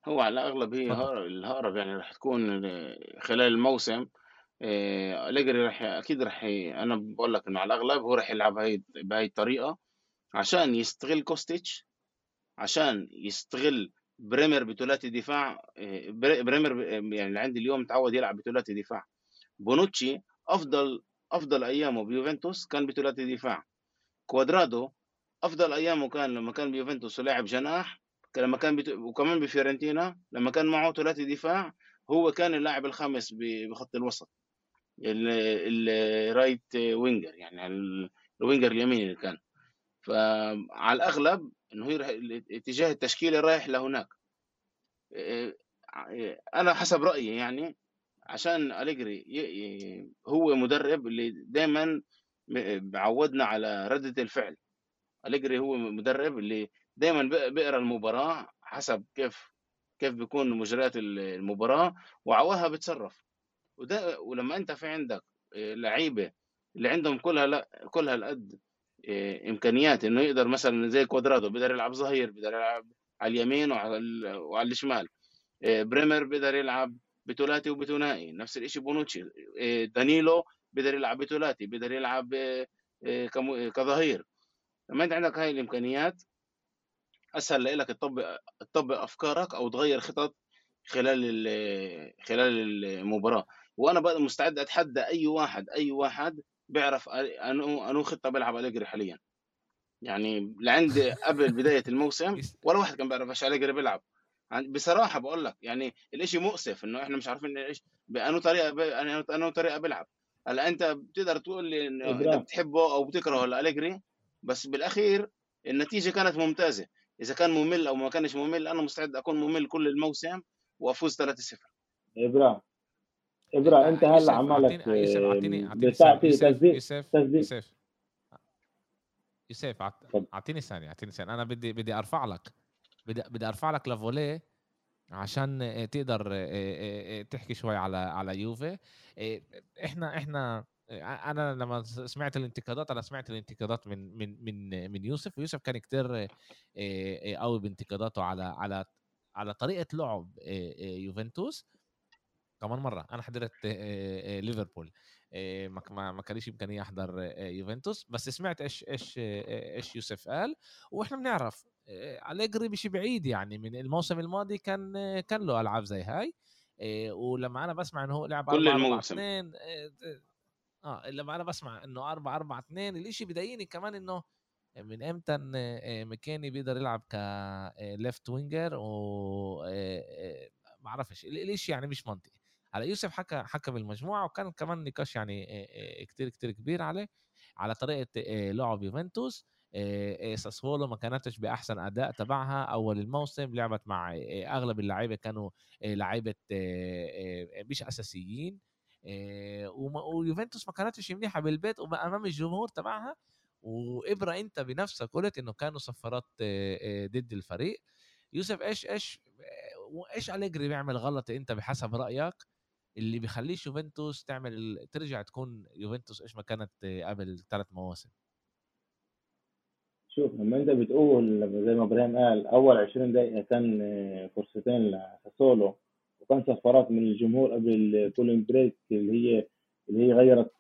هو على الأغلب هي الهرب يعني راح تكون خلال الموسم آه، أليجري راح أكيد راح أنا بقول لك إنه على الأغلب هو راح يلعب هاي بهاي الطريقة عشان يستغل كوستيتش عشان يستغل بريمر بثلاثي دفاع آه، بريمر يعني اللي عندي اليوم تعود يلعب بثلاثي دفاع بونوتشي أفضل أفضل أيامه بيوفنتوس كان بثلاثي دفاع كوادرادو أفضل أيامه كان لما كان بيوفنتوس ولاعب جناح لما كان بت... وكمان بفيورنتينا لما كان معه ثلاثي دفاع هو كان اللاعب الخامس بخط الوسط. ال right winger يعني ال winger اليمين اللي كان. فعلى الأغلب إنه هي اتجاه التشكيلة رايح لهناك. أنا حسب رأيي يعني عشان أليجري هو مدرب اللي دائما بعودنا على ردة الفعل. أليجري هو مدرب اللي دايما بقرأ المباراة حسب كيف كيف بيكون مجريات المباراة وع هواها بتصرف. وده ولما أنت في عندك آه، لعيبة اللي عندهم كلها لا كلها القد آه، إمكانيات إنه يقدر مثلا زي كوادرادو بيقدر يلعب ظهير بيقدر يلعب على اليمين وعلى وعلى الشمال آه، بريمر بيقدر يلعب بثلاثي وبثنائي نفس الشيء بونوتشي دانيلو بيقدر يلعب بثلاثي بيقدر يلعب كظهير. لما أنت عندك هاي الإمكانيات أسهل لك تطبق تطبق أفكارك أو تغير خطط خلال خلال المباراة. وأنا بقى مستعد أتحدى أي واحد أي واحد بيعرف أنو أنو خطة بيلعب أليجري حاليا. يعني لعند قبل بداية الموسم ولا واحد كان بيعرف إيش أليجري بيلعب. بصراحة بقول لك يعني الإشي مؤسف إنه إحنا مش عارفين إيش بأنو طريقة أنو طريقة بيلعب. هلأ أنت بتقدر تقول لي انه أنت بتحبه أو بتكرهه الاليجري بس بالأخير النتيجة كانت ممتازة. إذا كان ممل أو ما كانش ممل أنا مستعد أكون ممل كل الموسم وأفوز 3-0 إبراهيم إبراهيم أنت هلا عمالك بتعطي تسديد يوسف أعطيني ثانية أعطيني ثانية. أنا بدي بدي أرفع لك. بدي بدي أرفع لك لفوليه عشان تقدر تحكي شوي على على يوفي. إحنا إحنا أنا لما سمعت الانتقادات أنا سمعت الانتقادات من من من من يوسف ويوسف كان كتير قوي بانتقاداته على على على طريقة لعب يوفنتوس. كمان مرة أنا حضرت ليفربول ما ما كانش امكانيه أحضر يوفنتوس بس سمعت إيش إيش إيش يوسف قال وإحنا بنعرف أليجري مش بعيد يعني من الموسم الماضي كان كان له ألعاب زي هاي ولما أنا بسمع إنه هو لعب كل الموسم. آه لما أنا بسمع إنه 4 4 2 الإشي بضايقني كمان إنه من إمتى آه، ماكيني بيقدر يلعب ك left winger و آه، آه، ما بعرفش الإشي يعني مش منطقي. على يوسف حكى حكى بالمجموعة وكان كمان نقاش يعني كتير كتير كبير عليه على طريقة لعب يوفنتوس ساسولو ما كانتش بأحسن أداء تبعها أول الموسم لعبت مع أغلب اللعيبة كانوا لعيبة مش أساسيين ويوفنتوس ما كانتش منيحه بالبيت وامام الجمهور تبعها. وإبرة أنت بنفسك قلت إنه كانوا صفارات ضد الفريق. يوسف إيش إيش وإيش أليجري بيعمل غلط أنت بحسب رأيك اللي بيخليش يوفنتوس تعمل ترجع تكون يوفنتوس إيش ما كانت قبل ثلاث مواسم؟ شوف لما أنت بتقول زي ما إبراهيم قال أول 20 دقيقة كان فرصتين لساسولو. وكان صفارات من الجمهور قبل كولين بريك اللي هي اللي هي غيرت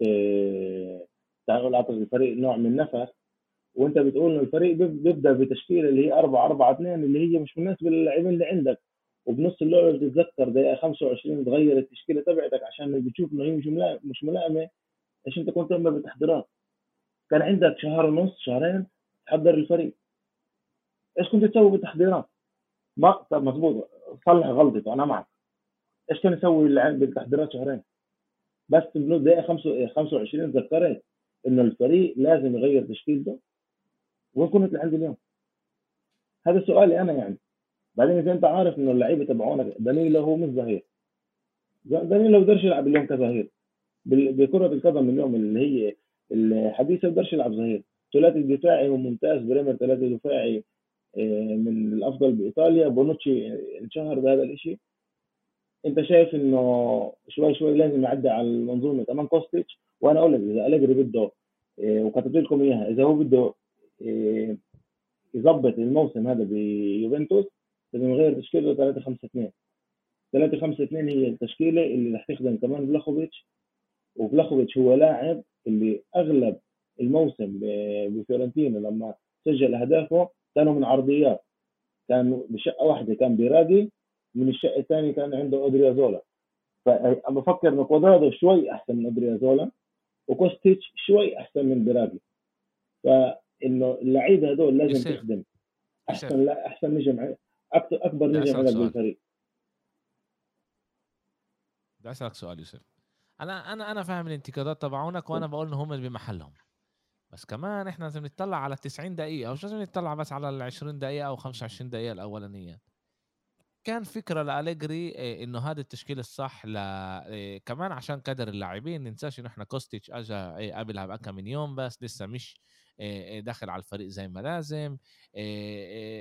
تعال نقول اعطت الفريق نوع من النفس وانت بتقول ان الفريق بيبدأ بتشكيلة اللي هي 4 4 2 اللي هي مش مناسبة للاعبين اللي عندك. وبنص اللعبة بتتذكر دقيقة 25 تغير التشكيلة تبعتك عشان بتشوف إنه هي مش مش ملائمة إيش انت كنت تعمل بالتحضيرات. كان عندك شهر ونص شهرين تحضر الفريق. إيش كنت تسوي بالتحضيرات؟ ما طب مضبوط صلح غلطته أنا معك. إيش كان يسوي بالتحضيرات شهرين؟ بس بنص دقيقة 25 تذكرت إنه الفريق لازم يغير تشكيلته وين كنت لحد اليوم؟ هذا سؤالي أنا يعني. بعدين إذا أنت عارف إنه اللعيبة تبعونك دانيلو هو مش ظهير. دانيلو بقدرش يلعب اليوم كظهير. بكرة القدم اليوم اللي هي الحديثة بقدرش يلعب ظهير. ثلاثي الدفاعي هو ممتاز بريمر ثلاثي دفاعي آه، من الأفضل بإيطاليا. بونوتشي انشهر بهذا الشيء انت شايف انه شوي شوي لازم يعدي على المنظومه كمان كوستيتش وأنا أقول لك إذا اليجري بده آه، وكتبت لكم إياها إذا هو بده آه، يظبط الموسم هذا بيوفنتوس لازم يغير تشكيله 3 5 2 3 5 2 هي التشكيلة اللي رح تخدم كمان بلاخوفيتش وبلاخوفيتش هو لاعب اللي أغلب الموسم بفيورنتينا لما سجل أهدافه كانوا من عرضيات. كان بشقة واحدة كان بيراقي من الشقه الثانية كان عنده اودريازولا فأنا بفكر إنه كوادرادو شوي أحسن من اودريازولا وكوستيتش شوي أحسن من بيراقي فإنه اللعيبه هذول لازم تخدم. أحسن لا أحسن نجم أكثر أكبر نجم عندك بالفريق بدي أسألك سؤال يوسف. أنا أنا أنا فاهم الانتقادات تبعونك وأنا بقول انهم بمحلهم. بس كمان إحنا لازم نطلع على 90 دقيقة مش لازم نطلع بس على ال 20 دقيقة أو 25 دقيقة الأولانية. كان فكرة لأليجري آه، إنه هذا التشكيل الصح ل آه، كمان عشان قدر اللاعبين ننساش إنه إحنا كوستيتش أجا آه، قبلها بكم من يوم بس لسه مش داخل على الفريق زي ما لازم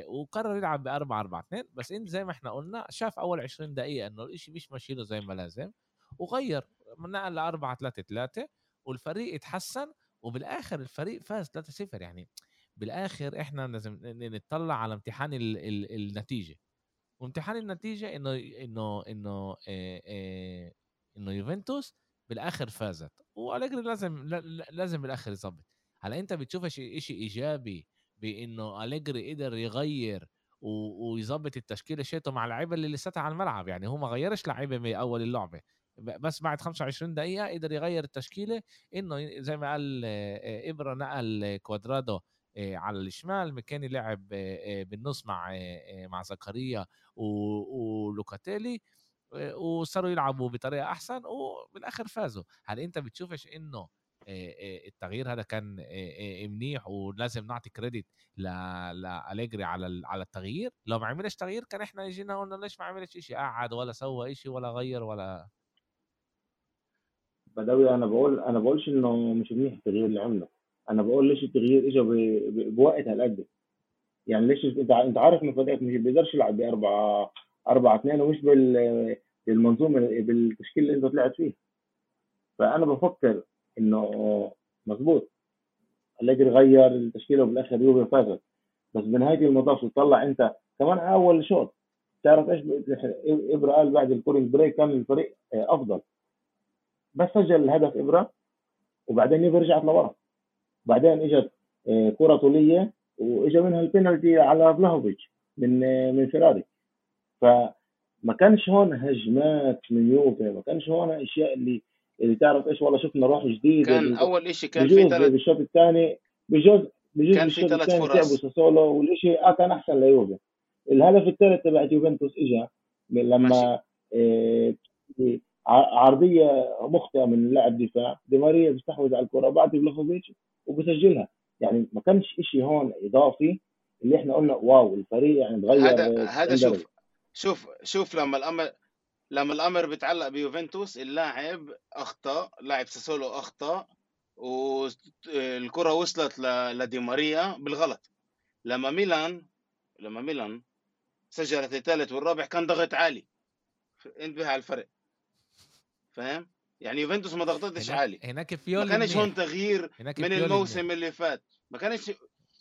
وقرر يلعب ب 4 4 2 بس انت زي ما إحنا قلنا شاف أول 20 دقيقة إنه الشيء مش ماشي له زي ما لازم وغير نقل ل 4 3 3 والفريق اتحسن وبالآخر الفريق فاز 3-0 يعني بالآخر إحنا لازم نطلع على امتحان ال ال النتيجة. وامتحان النتيجة إنه إنه إنه إنه يوفنتوس بالآخر فازت. وأليجري لازم لازم بالآخر يظبط هلأ أنت بتشوف شيء إيجابي بإنه أليجري قدر يغير ويظبط التشكيلة شيته مع اللعيبة اللي لساتها على الملعب. يعني هو ما غيرش لعيبة من أول اللعبة. بس بعد 25 دقيقة قدر يغير التشكيلة إنه زي ما قال إبرة نقل كوادرادو على الشمال مكاني لعب بالنص مع مع زكريا ولوكاتيلي وصاروا يلعبوا بطريقة أحسن وبالاخر فازوا. هل أنت بتشوفش إنه التغيير هذا كان منيح ولازم نعطي كريدت لاليجري على على التغيير؟ لو ما عملش تغيير كان إحنا جينا قلنا ليش ما عملش شيء قعد ولا سوى شيء ولا غير ولا بدوي أنا بقول أنا بقولش إنه مش منيح التغيير اللي عمله. أنا بقول ليش التغيير اجى بوقت هالقد؟ يعني ليش إنت إنت عارف ان فريقك مش بيقدرش يلعب ب 4 4 2 ومش بال بالمنظومة بالتشكيل اللي إنت طلعت فيه. فأنا بفكر إنه مظبوط. اليجري غير التشكيله وبالاخر يوفي فازت. بس بنهايه المطاف تطلع أنت كمان أول شوط. تعرف إيش ابره قال بعد ال cooling break كان الفريق أفضل. بس سجل الهدف ابره وبعدين يوفي رجعت لورا. بعدين إجت آه، كرة طولية واجى منها البينالتي على فلاخوفيتش من آه، من فيراري. فما كانش هون هجمات من يوفي ما كانش هون أشياء اللي اللي تعرف إيش والله شفنا روح جديدة. كان أول شيء كان في ثلاث بالشوط الثاني بجوز بجوز كان في ثلاث فرص. ساسولو والشيء آه كان أحسن ليوفي. الهدف الثالث تبع يوفنتوس اجى ماشي. لما عرضية مخطئة من لاعب دفاع. دي ماريا بيستحوذ على الكرة. بعد فلوخوفيتش وبسجلها. يعني ما كانش شيء هون إضافي اللي إحنا قلنا واو الفريق يعني تغير هذا هذا 90 شوف شوف شوف لما الامر لما الأمر بيتعلق بيوفنتوس اللاعب أخطأ لاعب ساسولو أخطأ والكره وصلت لدي ماريا بالغلط. لما ميلان لما ميلان سجلت الثالث والرابع كان ضغط عالي. انتبه على الفرق. فاهم؟ يعني يوفنتوس ما ضغطتش هناك عالي. هناك ما فيولي كانش هون تغيير هناك من الموسم اللي فات. ما كانش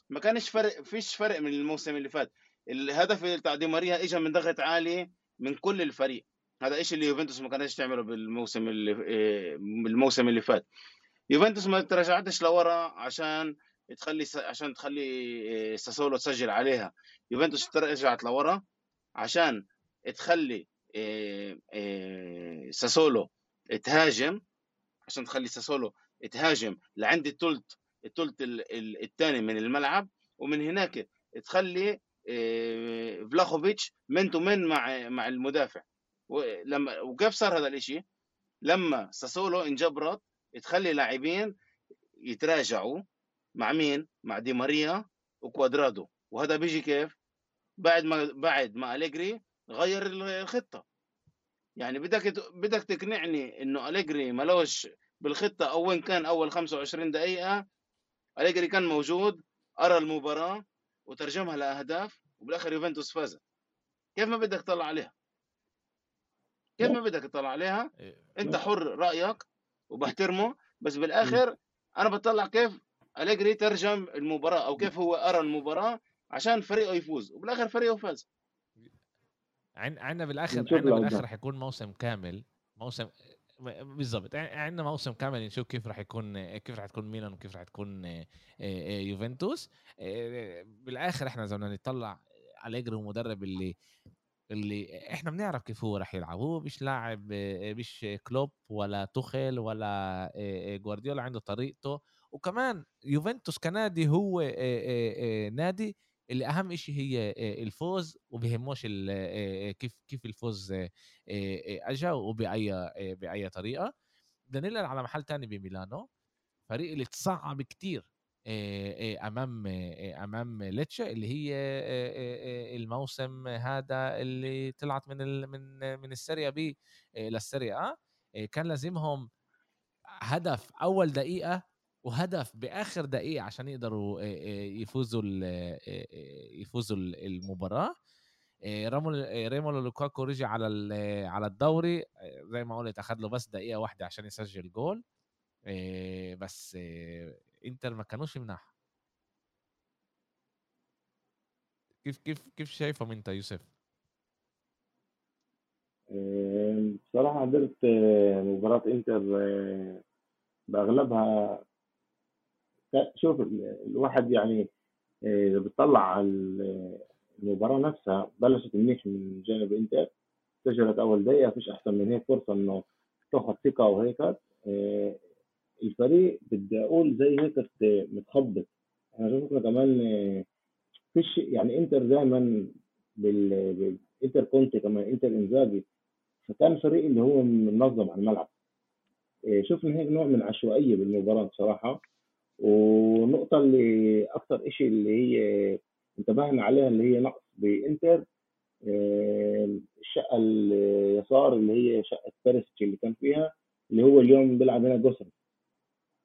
ما كانش فرق فيش فرق من الموسم اللي فات. الهدف بتاع دي ماريا اجى من ضغط عالي من كل الفريق. هذا إيش اللي يوفنتوس ما كانش تعمله بالموسم اللي إيه، بالموسم اللي فات. يوفنتوس ما تراجعتش لورا عشان تخلي عشان تخلي إيه، ساسولو تسجل عليها. يوفنتوس رجعت لورا عشان تخلي إيه، ساسولو تهاجم عشان تخلي ساسولو تهاجم لعند الثلث الثلث الثاني من الملعب ومن هناك تخلي إيه، فلاخوفيتش من تو من مع مع المدافع. ولما وكيف صار هذا الإشي؟ لما ساسولو انجبرت تخلي لاعبين يتراجعوا مع مين؟ مع دي ماريا وكوادرادو. وهذا بيجي كيف؟ بعد ما بعد ما أليجري غير الخطة. يعني بدك بدك تقنعني إنه أليجري ملوش بالخطة أو وين كان أول 25 دقيقة؟ أليجري كان موجود ارى المباراة وترجمها لأهداف وبالآخر يوفنتوس فازت كيف ما بدك تطلع عليها؟ كيف ما بدك تطلع عليها؟ إيه، أنت حر رأيك وبحترمه بس بالآخر أنا بطلع كيف أليجري ترجم المباراة أو كيف هو ارى المباراة عشان فريقه يفوز وبالآخر فريقه فاز. عن عنا بالآخر لو بالآخر ده. حيكون موسم كامل موسم بالضبط عندنا موسم كامل نشوف كيف راح يكون كيف راح تكون ميلان وكيف راح تكون آه، آه، يوفنتوس. آه، بالآخر إحنا إذا بدنا نطلع أليجري المدرب اللي اللي إحنا بنعرف كيف هو راح يلعب. هو مش لاعب مش كلوب ولا توخيل ولا جوارديولا عنده طريقته. وكمان يوفنتوس كنادي هو نادي اللي أهم إشي هي الفوز وبهموش كيف كيف الفوز اجى وبأي بأي طريقة. بدنا ننقل على محل تاني بميلانو. فريق اللي تصعب كتير أمام أمام ليتشي اللي هي الموسم هذا اللي طلعت من من من السيريا بي للسيريا كان لازمهم هدف أول دقيقة وهدف بآخر دقيقة عشان يقدروا يفوزوا يفوزوا ال- المباراة. رامول روميلو لوكاكو رجع على على الدوري. زي ما قلت اخذ له بس دقيقة واحدة عشان يسجل جول. بس إنتر ما كانوش مناح كيف كيف كيف شايفهم أنت يوسف؟ بصراحة حضرت مباراة إنتر بأغلبها ك- شوف ال- الواحد يعني آه، إذا بتطلع على ال- المباراة نفسها بلشت منيح من جانب إنتر سجلت أول دقيقة فيش أحسن من هيك فرصة إنه تاخد ثقة وهيك آه، الفريق بدي أقول زي هيك متخبط. إحنا شفنا كمان آه، فيش يعني إنتر دايما بال إنتر كونتي كمان إنتر إنزاجي فكان فريق اللي هو منظم على الملعب. شفنا هيك نوع من عشوائية بالمباراة بصراحة. ونقطة اللي أكثر إشي اللي هي انتبهنا عليها اللي هي نقص بإنتر إيه، الشقة اليسار اللي هي شقة بيرسيتش اللي كان فيها اللي هو اليوم بيلعب هنا جوسن.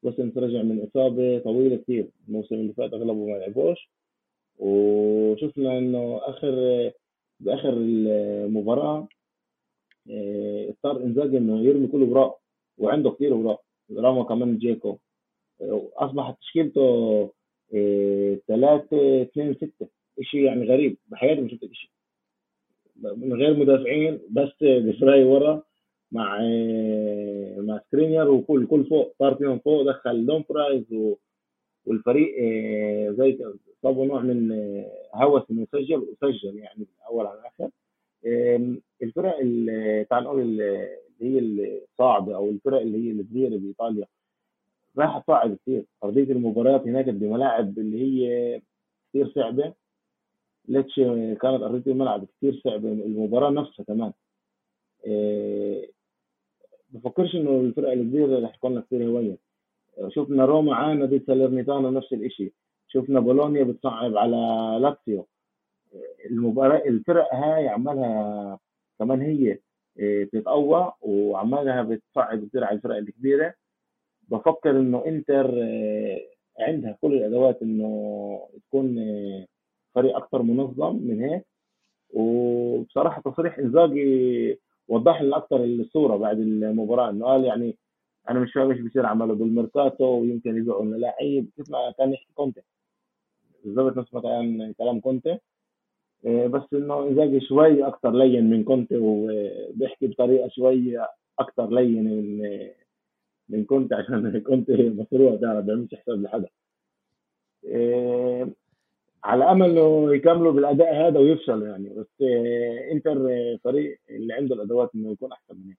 جوسن رجع من إصابة طويلة كتير الموسم اللي فات أغلبه ما لعبوش. وشفنا إنه آخر بآخر المباراة اضطر إنزاجي إنه يرمي كل أوراقه وعنده كتير أوراق رمى كمان جيكو. اصبحت تشكيلته 3 2 6 شيء يعني غريب. بحياتي ما شفت شيء من غير مدافعين بس دفراي ورا مع آه، مع سكرينير وكل كل فوق. فيهم فوق دخل دومفرايز والفريق آه، زي صابوا نوع من آه، هوس انه يسجل وسجل يعني من الأول على آم، الفرق ال- تعال نقول ال- اللي هي الصعبة أو الفرق اللي هي الصغيره بإيطاليا راح تصعب كثير. أرضية المباريات هناك بملاعب اللي هي كثير صعبة. ليتشي كانت أرضية الملعب كثير صعبة المباراة نفسها كمان. إيه بفكرش إنه الفرق الكبيره رح تكون كثير هينة شفنا روما عانى ضد سالرنيتانا نفس الشيء شفنا بولونيا بتصعب على لاتسيو. المباراة الفرق هاي عمالها كمان هي إيه، بتتقوى وعمالها بتصعب كثير على الفرق الكبيرة. بفكر إنه إنتر إيه، عندها كل الأدوات إنه تكون إيه، فريق أكثر منظم من هيك. وبصراحة تصريح إنزاجي وضح لنا أكثر الصورة بعد المباراة إنه قال يعني أنا مش فاهم إيش بيصير عمله بالميركاتو ويمكن يبيعوا لنا لعيب كيف ما كان يحكي كونتي بالضبط نفس ما كان كلام كونتي. إيه، بس إنه إنزاجي شوي أكثر لين من كونتي وبيحكي بطريقة شوي أكثر لين من من كونتي عشان كونتي مصروع تعرف بيعملش حساب لحدا إيه، على أمل إنه يكملوا بالأداء هذا ويفشلوا يعني. بس إيه، إنتر فريق اللي عنده الأدوات إنه يكون أحسن من هيك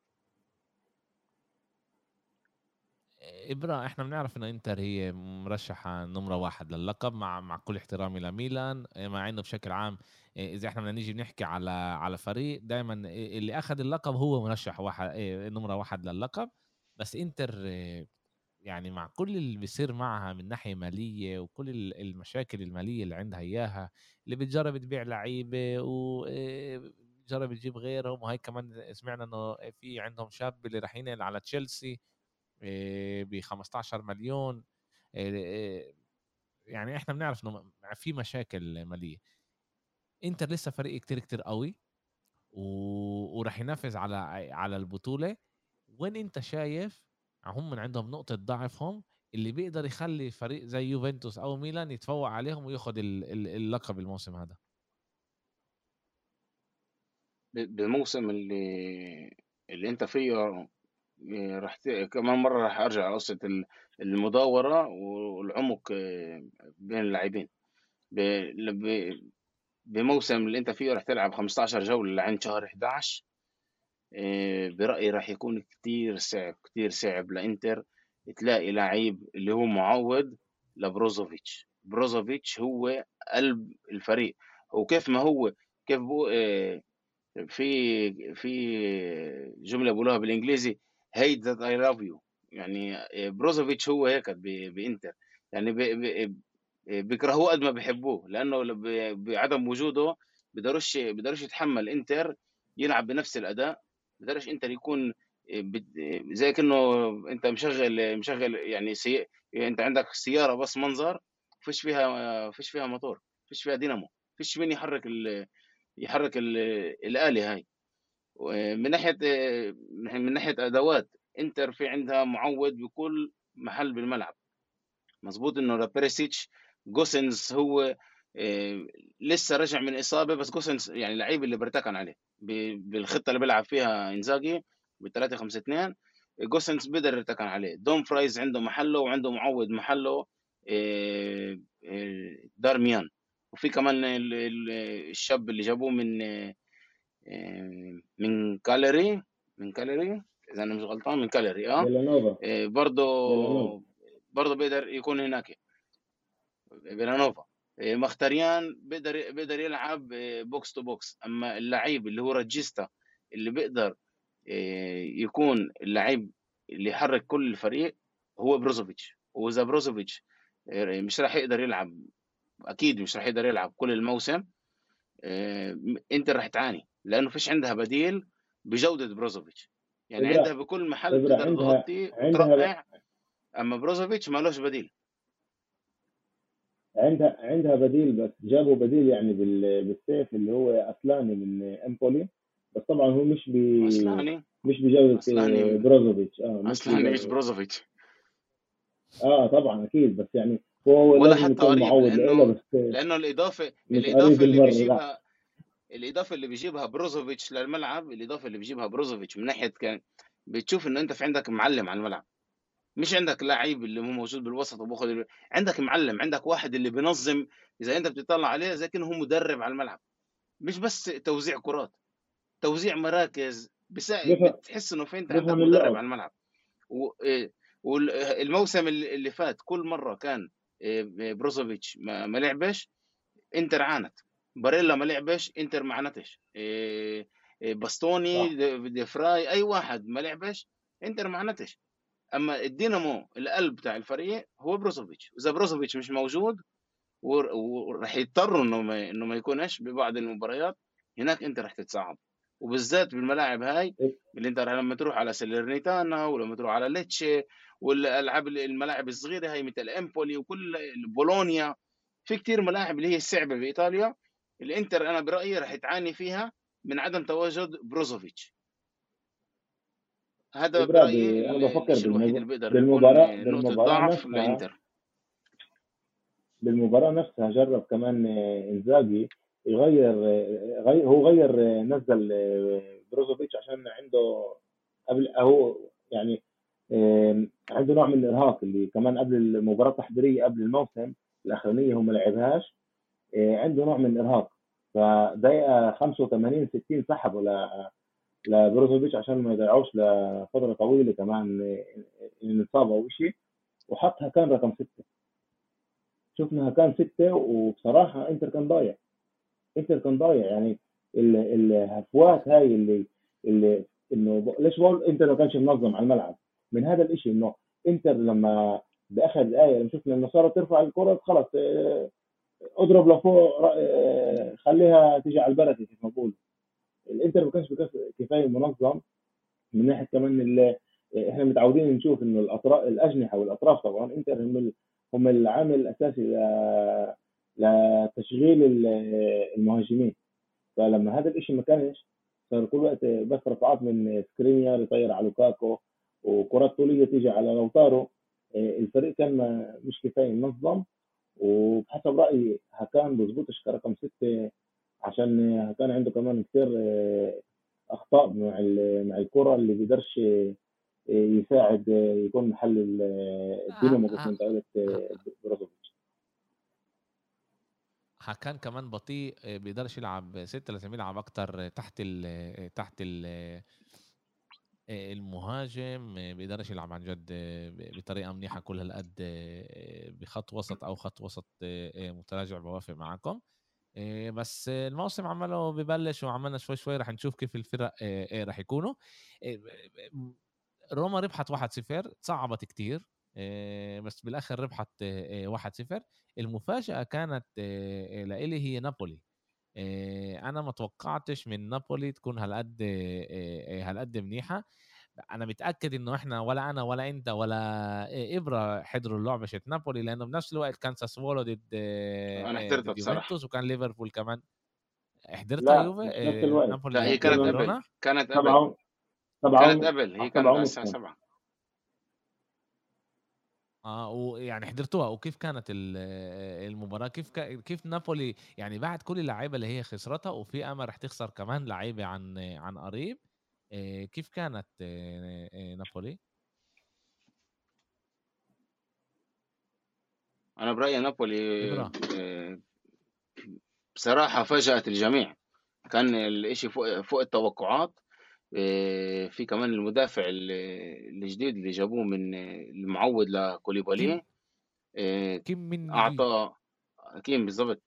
ابرا إحنا بنعرف إنه إنتر هي مرشحة نمرة واحد للقب مع مع كل احترامي لميلان. مع إنه بشكل عام إذا إحنا بدنا نيجي بنحكي على على فريق دائما اللي أخذ اللقب هو مرشح واحد نمرة واحد للقب بس إنتر يعني مع كل اللي بيصير معها من ناحية مالية وكل المشاكل المالية اللي عندها إياها اللي بتجرب تبيع لعيبة وجرب تجيب غيرهم وهي كمان سمعنا إنه في عندهم شاب اللي راح ينقل على تشيلسي ب 15 مليون يعني إحنا بنعرف إنه في مشاكل مالية. إنتر لسه فريق كتير كتير قوي و... وراح ينافس على على البطولة. وين انت شايف هم عندهم نقطة ضعفهم اللي بيقدر يخلي فريق زي يوفنتوس أو ميلان يتفوق عليهم وياخذ اللقب الموسم هذا؟ بالموسم اللي اللي انت فيه راح كمان مرة راح أرجع قصة المداورة والعمق آه، بين اللاعبين. بموسم اللي أنت فيه راح تلعب 15 جولة لعند شهر 11 آه، برأيي راح يكون كتير صعب كتير صعب لإنتر تلاقي لعيب اللي هو معوض لبروزوفيتش. بروزوفيتش هو قلب الفريق. وكيف ما هو كيف بو آه، في في جملة بقولوها بالإنجليزي hate that I love you. يعني بروزوفيتش هو هيك بإنتر. يعني بيكرهوه قد ما بيحبوه لأنه بعدم وجوده بيقدرش بيقدرش يتحمل إنتر يلعب بنفس الاداء بيقدرش إنتر يكون زي كأنه أنت مشغل مشغل يعني سي... أنت عندك سيارة بس منظر فيش فيها فيش فيها موتور فيش فيها دينامو فيش مين يحرك ال... يحرك ال... الآلة هاي. من ناحية من ناحية أدوات إنتر في عندها معوض بكل محل بالملعب. مظبوط إنه لبيريسيتش جوسنز هو آه، لسه رجع من إصابة بس جوسنز يعني اللعيب اللي برتكن عليه. بالخطة اللي بيلعب فيها إنزاجي ب 3 5 2 جوسنز بيقدر يرتكن عليه. دومفرايز عنده محله وعنده معوض محله آه، آه، دارميان. وفي كمان الشاب اللي جابوه من من كالياري من كالياري إذا أنا مش غلطان من كالياري آه. إيه برضه برضه بيقدر يكون هناك. بيلانوفا إيه مخيتاريان بيقدر بيقدر يلعب box to box أما اللعيب اللي هو regista اللي بيقدر إيه يكون اللعيب اللي يحرك كل الفريق هو بروزوفيتش. وإذا بروزوفيتش إيه، مش راح يقدر يلعب أكيد مش راح يقدر يلعب كل الموسم إيه، انت راح تعاني. لأنه فيش عندها بديل بجودة بروزوفيتش. يعني. عندها بكل محل تقدر تغطي وترقع. أما بروزوفيتش مالوش بديل. عندها عندها بديل بس جابوا بديل يعني بالسيف اللي هو اصلاني من إمبولي. بس طبعا هو مش ب اصلاني مش بجودة بروزوفيتش. آه مش اصلاني مش بروزوفيتش. آه طبعا أكيد بس يعني هو ولا حتى قريب لأنه, بس لأنه الاضافه الإضافة اللي بيجيبها الإضافة اللي بيجيبها بروزوفيتش للملعب الإضافة اللي بيجيبها بروزوفيتش من ناحية كان بتشوف ان أنت في عندك معلم على الملعب. مش عندك لعيب اللي هو موجود بالوسط وباخذ عندك معلم عندك واحد اللي بينظم إذا أنت بتطلع عليه زي كأنه هو مدرب على الملعب. مش بس توزيع كرات توزيع مراكز بسا... بيفهم بتحس إنه في أنت عندك مدرب على الملعب. والموسم اللي فات كل مرة كان إيه، بروزوفيتش ما ما لعبش إنتر عانت. باريلا ما لعبش إنتر ما عانتش. إيه، إيه، باستوني صح. دي دي فراي أي واحد ما لعبش إنتر ما عانتش. أما الدينامو القلب بتاع الفريق هو بروزوفيتش. إذا بروزوفيتش مش موجود ور- وراح يضطروا إنه ما إنه ما يكونش ببعض المباريات هناك أنت راح تتصعب وبالذات بالملاعب هاي اللي أنت لما تروح على ساليرنيتانا ولما تروح على ليتشي والألعاب الملاعب الصغيرة هاي مثل إمبولي وكل بولونيا. في كتير ملاعب اللي هي الصعبه بايطاليا الانتر أنا برأيي راح تعاني فيها من عدم تواجد بروزوفيتش. هذا برأيي ال- بفكر الشيء الوحيد. اللي بيقدر يكون بالمباراة نقطة بالمباراة ضعف نفسها لإنتر بالمباراة نفسها جرب كمان آه، إنزاجي يغير آه، غير هو غير آه، نزل بروزوفيتش عشان عنده قبل هو يعني عنده نوع من الإرهاق اللي كمان قبل المباراة التحضيرية قبل الموسم الأخرانية هو ما لعبهاش عنده نوع من الإرهاق فدقيقة 85 60 سحبوا ل لبروزوفيتش عشان ما يضيعوش لفترة طويلة كمان آه، إن اصابة أو شيء وحطها كان رقم ستة. شفنا كان ستة وبصراحة إنتر كان ضايع. إنتر كان ضايع يعني ال- الهفوات هاي اللي اللي إنه ليش بقول إنتر ما كانش منظم على الملعب؟ من هذا الإشي إنه إنتر لما بآخر دقائق لما شفنا إنه صارت ترفع الكرة خلص آه، اضرب لفوق آه، خليها تيجي على البركة كيف ما بقول الانتر ما كانش كفاية منظم من ناحية كمان إحنا متعودين نشوف إنه الأطراف الأجنحة والأطراف طبعا انتر هم هم العامل الأساسي لتشغيل ال- المهاجمين. فلما هذا الشيء ما كانش صار كل وقت بس رفعات من سكرينيار يطير على لوكاكو وكرات طولية تيجي على لوتارو. الفريق كان مش كفاية منظم وبحسب رأيي هكان بظبطش كرقم ستة عشان هكان عنده كمان كثير إيه، أخطاء مع مع الكرة اللي بيقدرش إيه، يساعد إيه، يكون محل ال- الدينامو ه- مثل ه- ما انت قلت إيه، بروزوفيتش. ه- كان كمان بطيء آه، بيقدرش يلعب ستة لازم يلعب أكتر تحت ال تحت ال آه، المهاجم آه، بيقدرش يلعب عن جد آه، بطريقة منيحة كل هالقد آه، بخط وسط أو خط وسط آه، آه، متراجع بوافق معكم آه، بس الموسم عمله ببلش وعملنا شوي شوي رح نشوف كيف الفرق آه، آه، رح يكونوا. روما ربحت 1-0 صعبت كتير بس بالآخر ربحت آه، آه، 1-0 المفاجأة كانت لإلي هي نابولي. أنا ما توقعتش من نابولي تكون هالقد هالقد منيحة. أنا متأكد إنه إحنا ولا أنا ولا أنت ولا إبرة حضروا اللعبة شت نابولي لأنه بنفس الوقت كان ساسولو ضد آه، أنا حضرتها بصراحة. يوفنتوس وكان ليفربول كمان. حضرتها لا يوفي؟ آه، نابولي لا هي كانت قبل كانت قبل. كانت قبل هي كانت الساعة كان 7 آه ويعني حضرتوها. وكيف كانت ال- المباراة؟ كيف كا- كيف نابولي يعني بعد كل اللعيبة اللي هي خسرتها وفي أمل رح تخسر كمان لعيبة عن عن قريب؟ كيف كانت آه، آه، نابولي؟ أنا برأيي نابولي آه، بصراحة فاجأت الجميع. كان الإشي فوق فوق التوقعات. آه، في كمان المدافع ال- الجديد اللي جابوه من المعود لكوليبالي. آه، كيم من أعطى كيم بالضبط.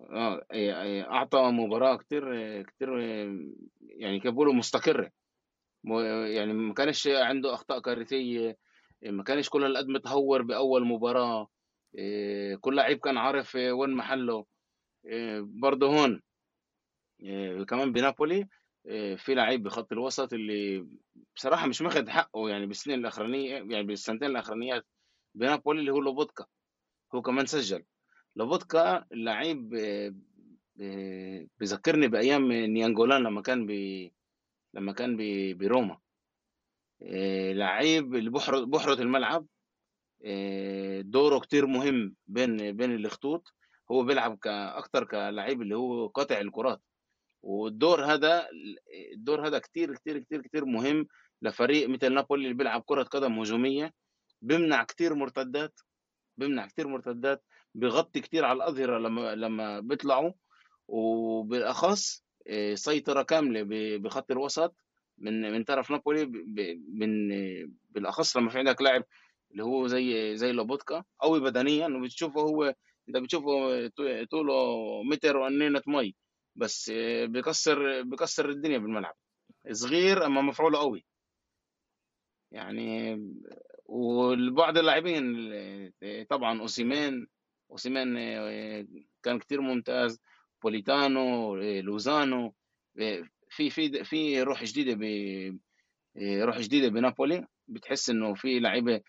آه، آه، أعطى مباراة كتير كتير آه، يعني كيف بيقولوا مستقرة. مو- يعني ما كانش عنده أخطاء كارثية ما كانش كل هالقد متهور بأول مباراة. إيه، كل لعيب كان عارف إيه، وين محله. إيه، برضه هون إيه، كمان بنابولي إيه، في لعيب بخط الوسط اللي بصراحة مش ماخد حقه يعني بالسنين الأخرانية يعني بالسنتين الأخرانيات بنابولي اللي هو لوبوتكا هو كمان سجل. لوبوتكا لعيب إيه، إيه، بذكرني بأيام نيانجولان لما كان ب لما كان ب- بروما. إيه، لعيب اللي بحرط بحرط الملعب دوره كتير مهم بين بين الخطوط هو بيلعب كأكتر كلاعب اللي هو قاطع الكرات. والدور هذا الدور هذا كتير كتير كتير كتير مهم لفريق مثل نابولي اللي بيلعب كرة قدم هجومية بيمنع كتير مرتدات بيمنع كتير مرتدات. بيغطي كتير على الأظهرة لما لما بيطلعوا وبالأخص إيه، سيطرة كاملة ب- بخط الوسط من من طرف نابولي من بالأخص لما في عندك لاعب اللي هو زي زي لابوتكا قوي بدنيا وبتشوفه هو إنت بتشوفه طوله متر وأنينة مي بس بيكسر بيكسر الدنيا بالملعب. صغير أما مفعوله قوي. يعني والبعض اللاعبين طبعا اوسيمان اوسيمان كان كتير ممتاز. بوليتانو لوزانو في في في روح جديدة ب روح جديدة بنابولي. بتحس إنه في لعيبة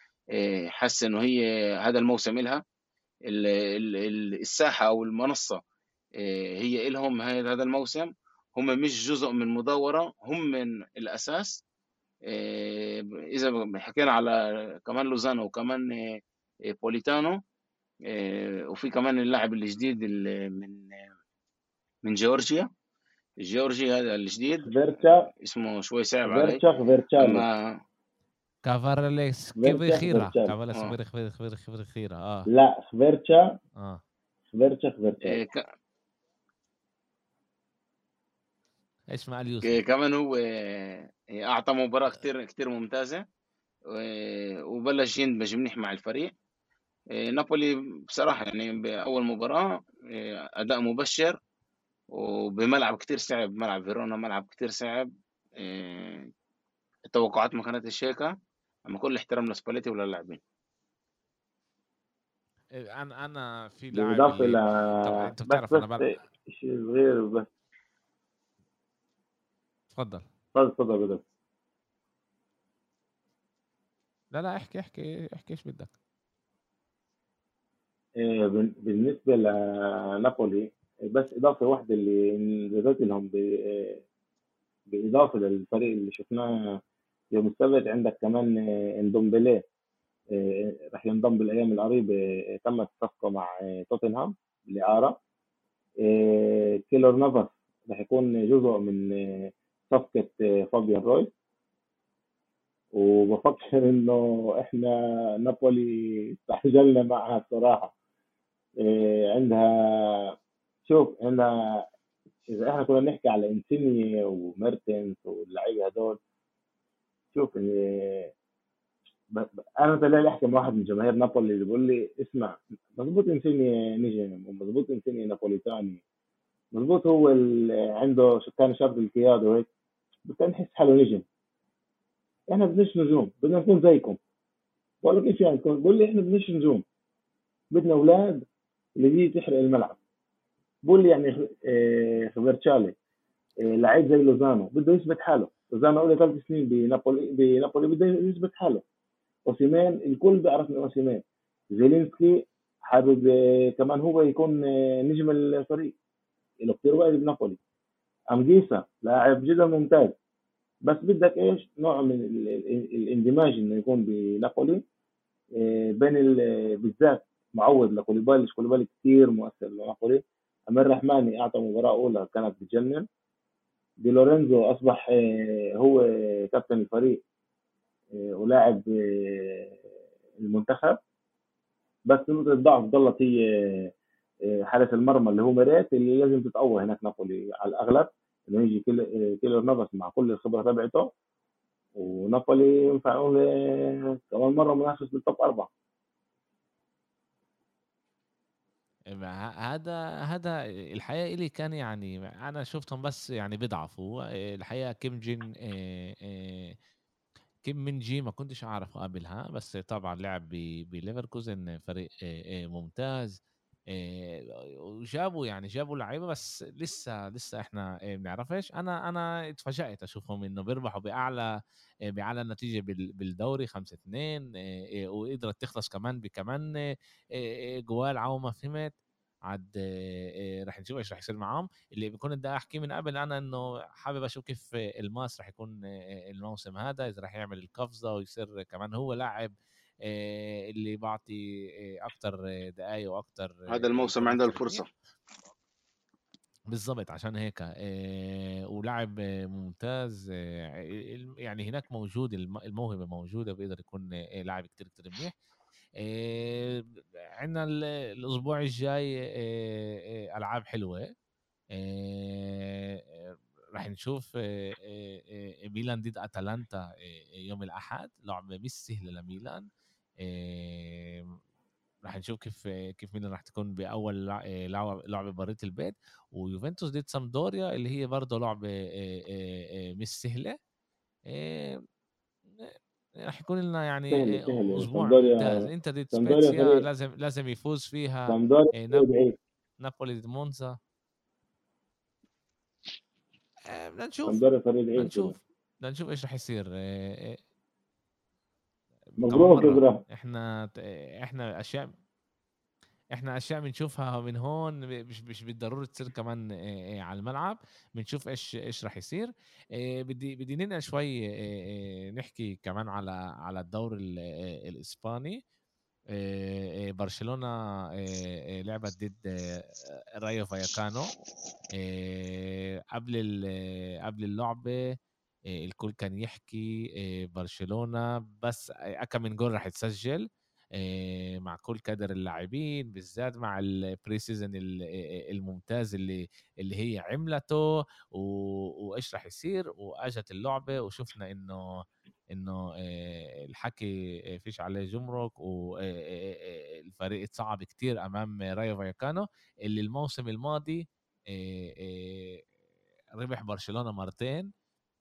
حاسة إنه هي هذا الموسم إلها. الساحة أو المنصة هي إلهم هذا الموسم. هم مش جزء من مدورة هم من الأساس. إذا حكينا على كمان لوزانو وكمان بوليتانو وفي كمان اللاعب الجديد من من جورجيا. جورجي هذا الجديد. فيرتشا. اسمه شوي صعب علي. فيرتشا فيرتشا. أما كافارليس فيرتشا خيرة؟ كافارليس آه. خبير خبير خبير خبير خيرة. آه. لا فيرتشا. آه. فيرتشا فيرتشا. إيه، ك- إيش مع اليوسف إيه، كمان هو إيه، أعطى مباراة كتير كتير ممتازة. وبلش يندمج منيح مع الفريق. نابولي بصراحة يعني بأول مباراة إيه، أداء مبشر وبملعب كتير صعب ملعب فيرونا ملعب كتير صعب إيه، التوقعات ما كانتش هيك أما كل احترام لسباليتي وللاعبين إيه، أنا أنا في لاعب إلى طبعا أنت بس بتعرف أنا بس بلعب شيء صغير بس. تفضل تفضل تفضل بدك. لا لا احكي احكي احكي إيش بدك؟ إيه، بال- بالنسبة لنابولي بس إضافة واحدة اللي نزلت لهم ب- بالإضافة للفريق اللي شفناه يوم السبت عندك كمان اندومبلي إيه، راح ينضم بالأيام القريبة إيه، تمت الصفقة مع توتنهام بالإعارة إيه، كيلور نافاس راح يكون جزء من إيه، فابيان رويز وبفكر إنه إحنا نابولي استعجلنا معها الصراحة. إيه، عندها شوف عندها إذا إحنا كنا نحكي على انسيني وميرتنس واللعيبة هدول شوف إيه، أنا طلع أحكي مع واحد من جماهير نابولي اللي بيقول لي اسمع مضبوط انسيني نجم ومضبوط انسيني نابوليتاني مضبوط هو ال- عنده كان شاب القيادة وهيك بس كان يحس حاله نجم. إحنا بدناش نجوم بدنا نكون زيكم. بقول له كيف يعني؟ بقول لي إحنا بدناش نجوم. بدنا أولاد اللي بيجي تحرق الملعب. بقول يعني آه، خبرتشالي آه، لعيب زي لوزانو بده يثبت حاله. لوزانو له ثلاث سنين بنابولي بنابولي بده يثبت حاله. اوسيمان الكل بيعرف من اوسيمان زيلينسكي حابب آه، كمان هو يكون نجم الفريق. له كثير وقت بنابولي. أنجيسا لاعب جدا ممتاز. بس بدك إيش؟ نوع من ال- ال- الاندماج إنه يكون بنابولي بين ال- بالذات مع وداع كوليبالي كوليبالي كثير مؤثر لنابولي أمير رحماني أعطى مباراة أولى كانت بتجنن. دي لورينزو أصبح آه، هو كابتن الفريق آه، ولاعب آه، المنتخب. بس نقطة الضعف ضلت هي حارس المرمى اللي هو ميريت اللي لازم تتقوى هناك نابولي على الأغلب. إنه يجي كيل- كيلور نافاس مع كل الخبرة تبعته. ونابولي ينفع نقول كمان مرة منافس بال top أربعة. هذا هذا الحقيقة إلي كان يعني أنا شفتهم بس يعني بيضعفوا. الحقيقة كيم جين آه، آه، كيم مين جاي ما كنتش أعرفه قبلها بس طبعا لعب بليفركوزن فريق آه، ممتاز. وجابوا يعني جابوا لعيبة بس لسه لسه إحنا آه، بنعرفش أنا أنا اتفاجأت أشوفهم إنه بيربحوا بأعلى آه، بأعلى نتيجة بال- بالدوري 5 2 وقدرت تخلص كمان بكمان آه، آه، جوال عو ما فهمت عاد آه، آه، رح نشوف إيش رح يصير معاهم. اللي بكون بدي احكي من قبل أنا إنه حابب أشوف كيف آه، الماس رح يكون آه، الموسم هذا إذا رح يعمل القفزة ويصير كمان هو لاعب آه، اللي بعطي آه، أكتر دقائق وأكتر هذا الموسم عنده الفرصة. بالضبط عشان هيك آه، ولاعب آه، ممتاز آه، يعني هناك موجود الم- الموهبة موجودة بيقدر يكون آه، لاعب كتير كتير منيح. آه، عندنا ال- الأسبوع الجاي آه، آه، ألعاب حلوة. آه، راح نشوف آه، آه، آه، ميلان ضد أتلانتا آه، يوم الأحد. لعبة مش سهله لميلان. آه، راح نشوف كيف كيف ميلان راح تكون بأول آه، لعبة لعبة برية البيت. ويوفنتوس ضد سامدوريا اللي هي برضه لعبة آه، آه، مش سهلة. راح يكون لنا يعني أسبوع. انت ضد سبيتسيا لازم لازم يفوز فيها. سامدوريا فريق ناب- ضعيف نابولي ضد مونزا بدنا نشوف. بدنا نشوف. بدنا نشوف إيش رح يصير. مبروك إبراهيم إحنا إحنا اشياء إحنا أشياء بنشوفها من هون مش مش بالضرورة تصير كمان آه، آه، على الملعب. بنشوف إيش إيش رح يصير. آه، بدي بدي ننقل شوي نحكي كمان على على الدور ال- الإسباني. برشلونة لعبت ضد رايو فاياكانو آه، قبل قبل اللعبة الكل كان يحكي آه، برشلونة بس اكم من جول رح يتسجل آه، مع كل كادر اللاعبين بالذات مع البري آه، الممتاز اللي اللي هي عملته وإيش رح يصير وأجت اللعبة وشفنا إنه إنه آه، الحكي آه، فيش عليه جمرك والفريق اتصعب كتير أمام رايو فايكانو اللي الموسم الماضي آه، آه، ربح برشلونة مرتين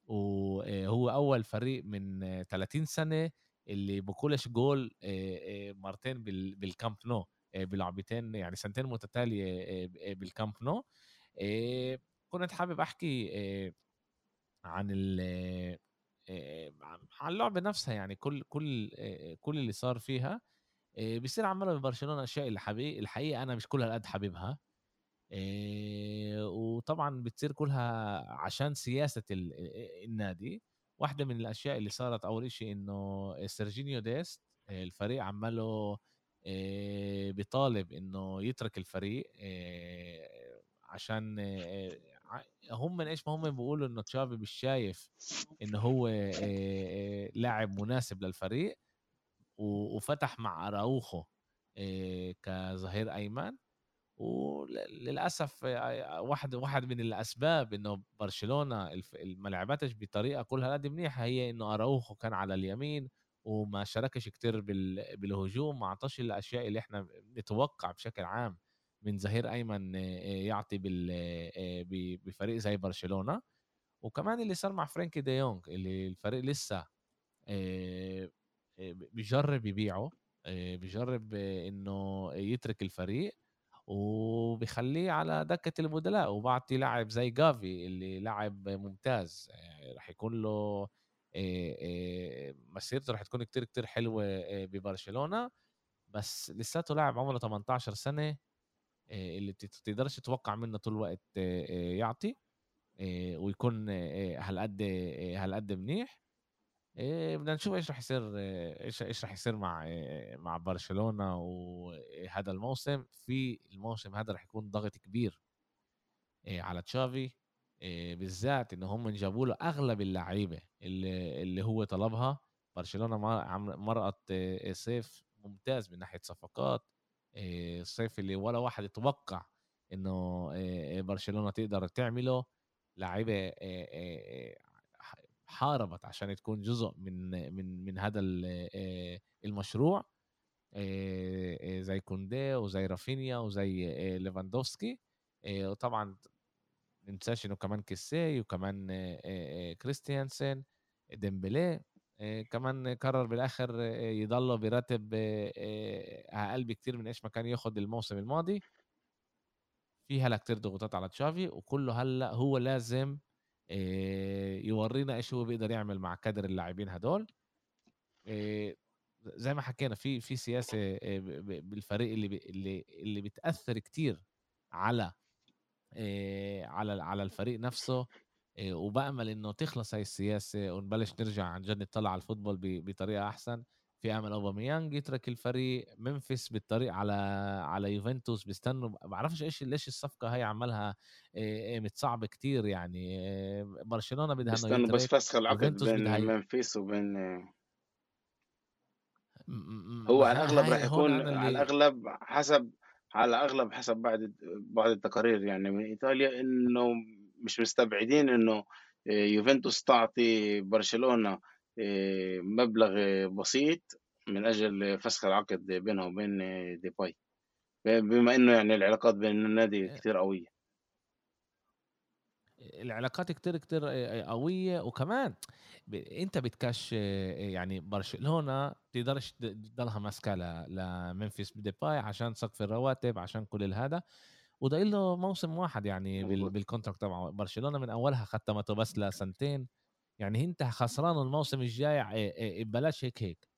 وهو أول فريق من آه، 30 سنة اللي بكلش جول آه، آه، مرتين بال- بالكامب نو آه، بلعبتين يعني سنتين متتالية آه، آه، بالكامب نو آه، كنت حابب أحكي آه، عن ال آه، عن اللعبه نفسها يعني كل كل آه، كل اللي صار فيها. آه، بيصير عماله ببرشلونه أشياء اللي حبي الحقيقة أنا مش كل هالقد حاببها آه، وطبعا بتصير كلها عشان سياسة آه، النادي. واحدة من الأشياء اللي صارت أول شيء إنه سيرجينيو ديست آه، الفريق عماله آه، بيطالب إنه يترك الفريق آه، عشان آه، هم من إيش ما هم بيقولوا إنه تشافي مش شايف إنه هو آه، آه، لاعب مناسب للفريق وفتح مع أراوخو آه، كظهير أيمن. وللاسف واحد واحد من الأسباب إنه برشلونة ما لعبتش بطريقة كلها قد منيحة هي إنه أراوخو كان على اليمين وما شاركش كتير بال- بالهجوم ما أعطاش الأشياء اللي إحنا نتوقع بشكل عام من ظهير أيمن يعطي بفريق زي برشلونة. وكمان اللي صار مع فرانكي دي يونغ اللي الفريق لسه بيجرب يبيعه بيجرب إنه يترك الفريق. وبيخليه على دكة البدلاء وبعطي لاعب زي جافي اللي لاعب ممتاز. آه، رح يكون له آه، آه، مسيرته رح تكون كتير كتير حلوة آه، ببرشلونة. بس لساته لاعب عمره 18 سنة آه، اللي بتقدرش تتوقع منه طول الوقت يعطي ويكون هالقد هالقد منيح. إيه بدنا نشوف إيش رح يصير إيش إيش رح يصير مع مع برشلونة وهذا الموسم. في الموسم هذا رح يكون ضغط كبير إيه، على تشافي إيه، بالذات إنه هم جابوا له أغلب اللعيبة اللي اللي هو طلبها. برشلونة مرقت إيه، صيف ممتاز من ناحية صفقات الصيف اللي ولا واحد يتوقع إنه برشلونة تقدر تعمله. لعيبة حاربت عشان تكون جزء من من من هذا آه، المشروع آه، آه، زي كوندي وزي رافينيا وزي ليفاندوفسكي. وطبعا ننساش إنه كمان كيسي وكمان كريستيانسن ديمبلي كمان قرر بالآخر يضله براتب أقل بكتير من إيش ما كان ياخد الموسم الماضي. في هلا كتير ضغوطات على تشافي وكله هلأ هو لازم يورينا إيش هو بيقدر يعمل مع كادر اللاعبين هدول. آه، زي ما حكينا في في سياسة آه، بالفريق اللي اللي اللي بتأثر كتير على آه، على على الفريق نفسه. آه، وبأمل إنه تخلص هاي السياسة ونبلش نرجع عن جد نطلع على الفوتبول بطريقة أحسن. في أمل أوباميانج يترك الفريق منفس بالطريق على على يوفنتوس بيستنوا ما بعرفش إيش ليش الصفقة هاي عملها آه، آه، متصعبه كتير يعني برشلونة بدها بيستنوا بس فسخ العقد بين منفيس وبين هو على الأغلب راح يكون على الأغلب حسب على الأغلب حسب بعض بعض التقارير يعني من إيطاليا إنه مش مستبعدين إنه يوفنتوس تعطي برشلونة مبلغ بسيط من أجل فسخ العقد بينه وبين ديباي. بما إنه يعني العلاقات بين النادي كثير قوية. العلاقات كتير كتير قوية. وكمان. أنت بتكش يعني برشلونة تقدرش تضلها ماسكة ل... لممفيس ديباي عشان سقف الرواتب عشان كل هذا وده له موسم واحد يعني بال... بال contract تبعه. برشلونة من أولها ختمته بس لسنتين يعني أنت خسران الموسم الجاي ببلاش هيك هيك.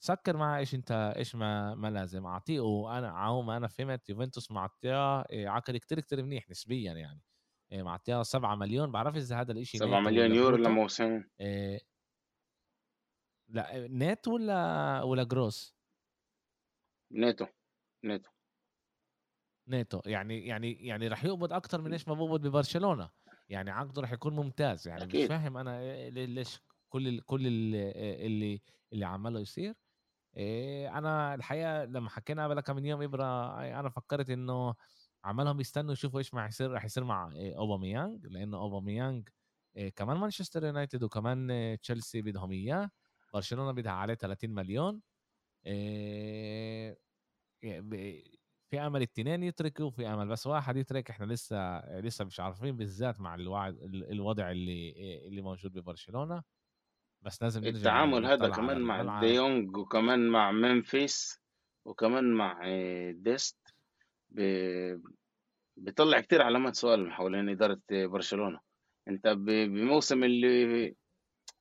سكر معاه إيش أنت إيش ما ما لازم. أعطيه وأنا عاوم أنا فهمت. يوفنتوس معطيه عقد كتير كتير منيح نسبيا يعني. إيه، معطيها 7 مليون. بعرف إذا هذا الإشي 7 مليون يورو لموسم. إيه. لا نت ولا ولا gross؟ netto netto netto يعني يعني يعني راح يقبض أكثر من إيش ما بقبض ببرشلونة. يعني عقده راح يكون ممتاز يعني أكيد. مش فاهم أنا إيه، ليش كل كل اللي اللي عمله يصير إيه أنا الحقيقة لما حكينا قبل كم يوم إبرة أنا فكرت إنه عمالهم يستنوا يشوفوا إيش ما يصير راح يصير مع أوباميانج لأنه أوباميانج آه، كمان مانشستر يونايتد وكمان تشيلسي بدهم إياه برشلونة بدها عليه 30 مليون في أمل الاثنين يتركوا في أمل بس واحد يترك إحنا لسه لسه مش عارفين بالذات مع الوعد الوضع اللي اللي موجود ببرشلونة. بس لازم نرجع التعامل هذا كمان مع ديونج وكمان مع ممفيس وكمان مع ديست بيطلع كتير علامات سؤال حوالين إدارة برشلونة. أنت بموسم اللي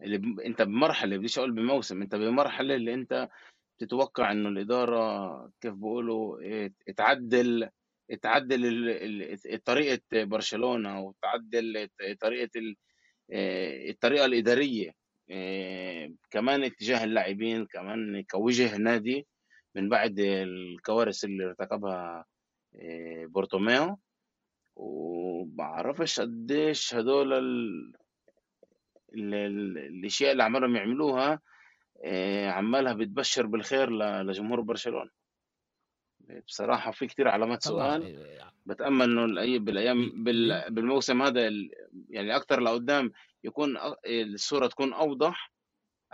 اللي ب... أنت بمرحلة بديش أقول بموسم أنت بمرحلة اللي أنت تتوقع إنه الإدارة كيف بيقولوا تعدل تعدل طريقة برشلونة وتعدل طريقة الطريقة الإدارية كمان اتجاه اللاعبين كمان كوجه نادي من بعد الكوارث اللي ارتكبها آه، بورتوميو. وبعرفش قديش هدول ال... ال... ال... الأشياء اللي عمالهم يعملوها آه، عمالها بتبشر بالخير لجمهور برشلونة. بصراحة في كتير علامات سؤال آه، بتأمل إنه الأي بالأيام بال... بالموسم هذا يعني أكتر لقدام يكون الصورة تكون أوضح.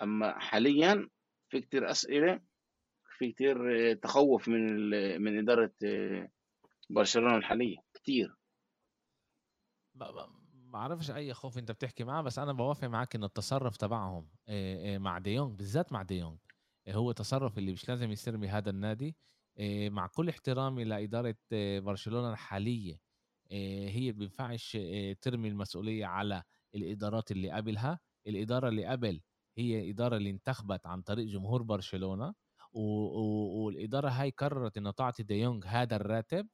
أما حاليا في كتير أسئلة في كتير تخوف من من إدارة برشلونة الحالية. كتير. ما بعرفش اي خوف انت بتحكي معاه بس أنا بوافق معاك انه التصرف تبعهم مع ديونج بالذات مع ديونج هو تصرف اللي مش لازم يصير بهذا النادي مع كل احترامي لإدارة برشلونة الحالية هي بينفعش ترمي المسؤولية على الإدارات اللي قبلها الإدارة اللي قبل هي إدارة اللي انتخبت عن طريق جمهور برشلونة والإدارة هاي قررت إنه تعطي ديونج هذا الراتب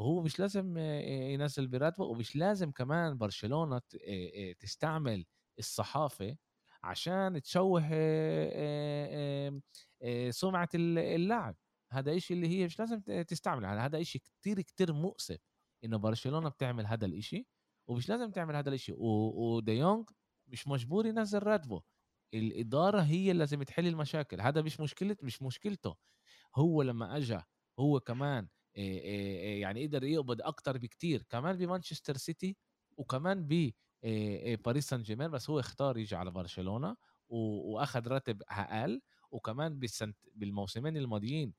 وهو مش لازم ينزل براتبه ومش لازم كمان برشلونة تستعمل الصحافة عشان تشوه سمعة اللاعب. هذا إشي اللي هي مش لازم تستعمل هذا إشي كتير كتير مؤسف إنه برشلونة بتعمل هذا الإشي ومش لازم تعمل هذا الإشي. وديونج مش مجبور ينزل راتبه. الإدارة هي اللي لازم تحل المشاكل. هذا مش مشكلة مش مشكلته. هو لما اجى هو كمان يعني قدر يقبض أكتر بكتير كمان بمانشستر سيتي وكمان ب باريس سان جيرمان بس هو اختار يجي على برشلونة وأخذ راتب أقل وكمان بالموسمين الماضيين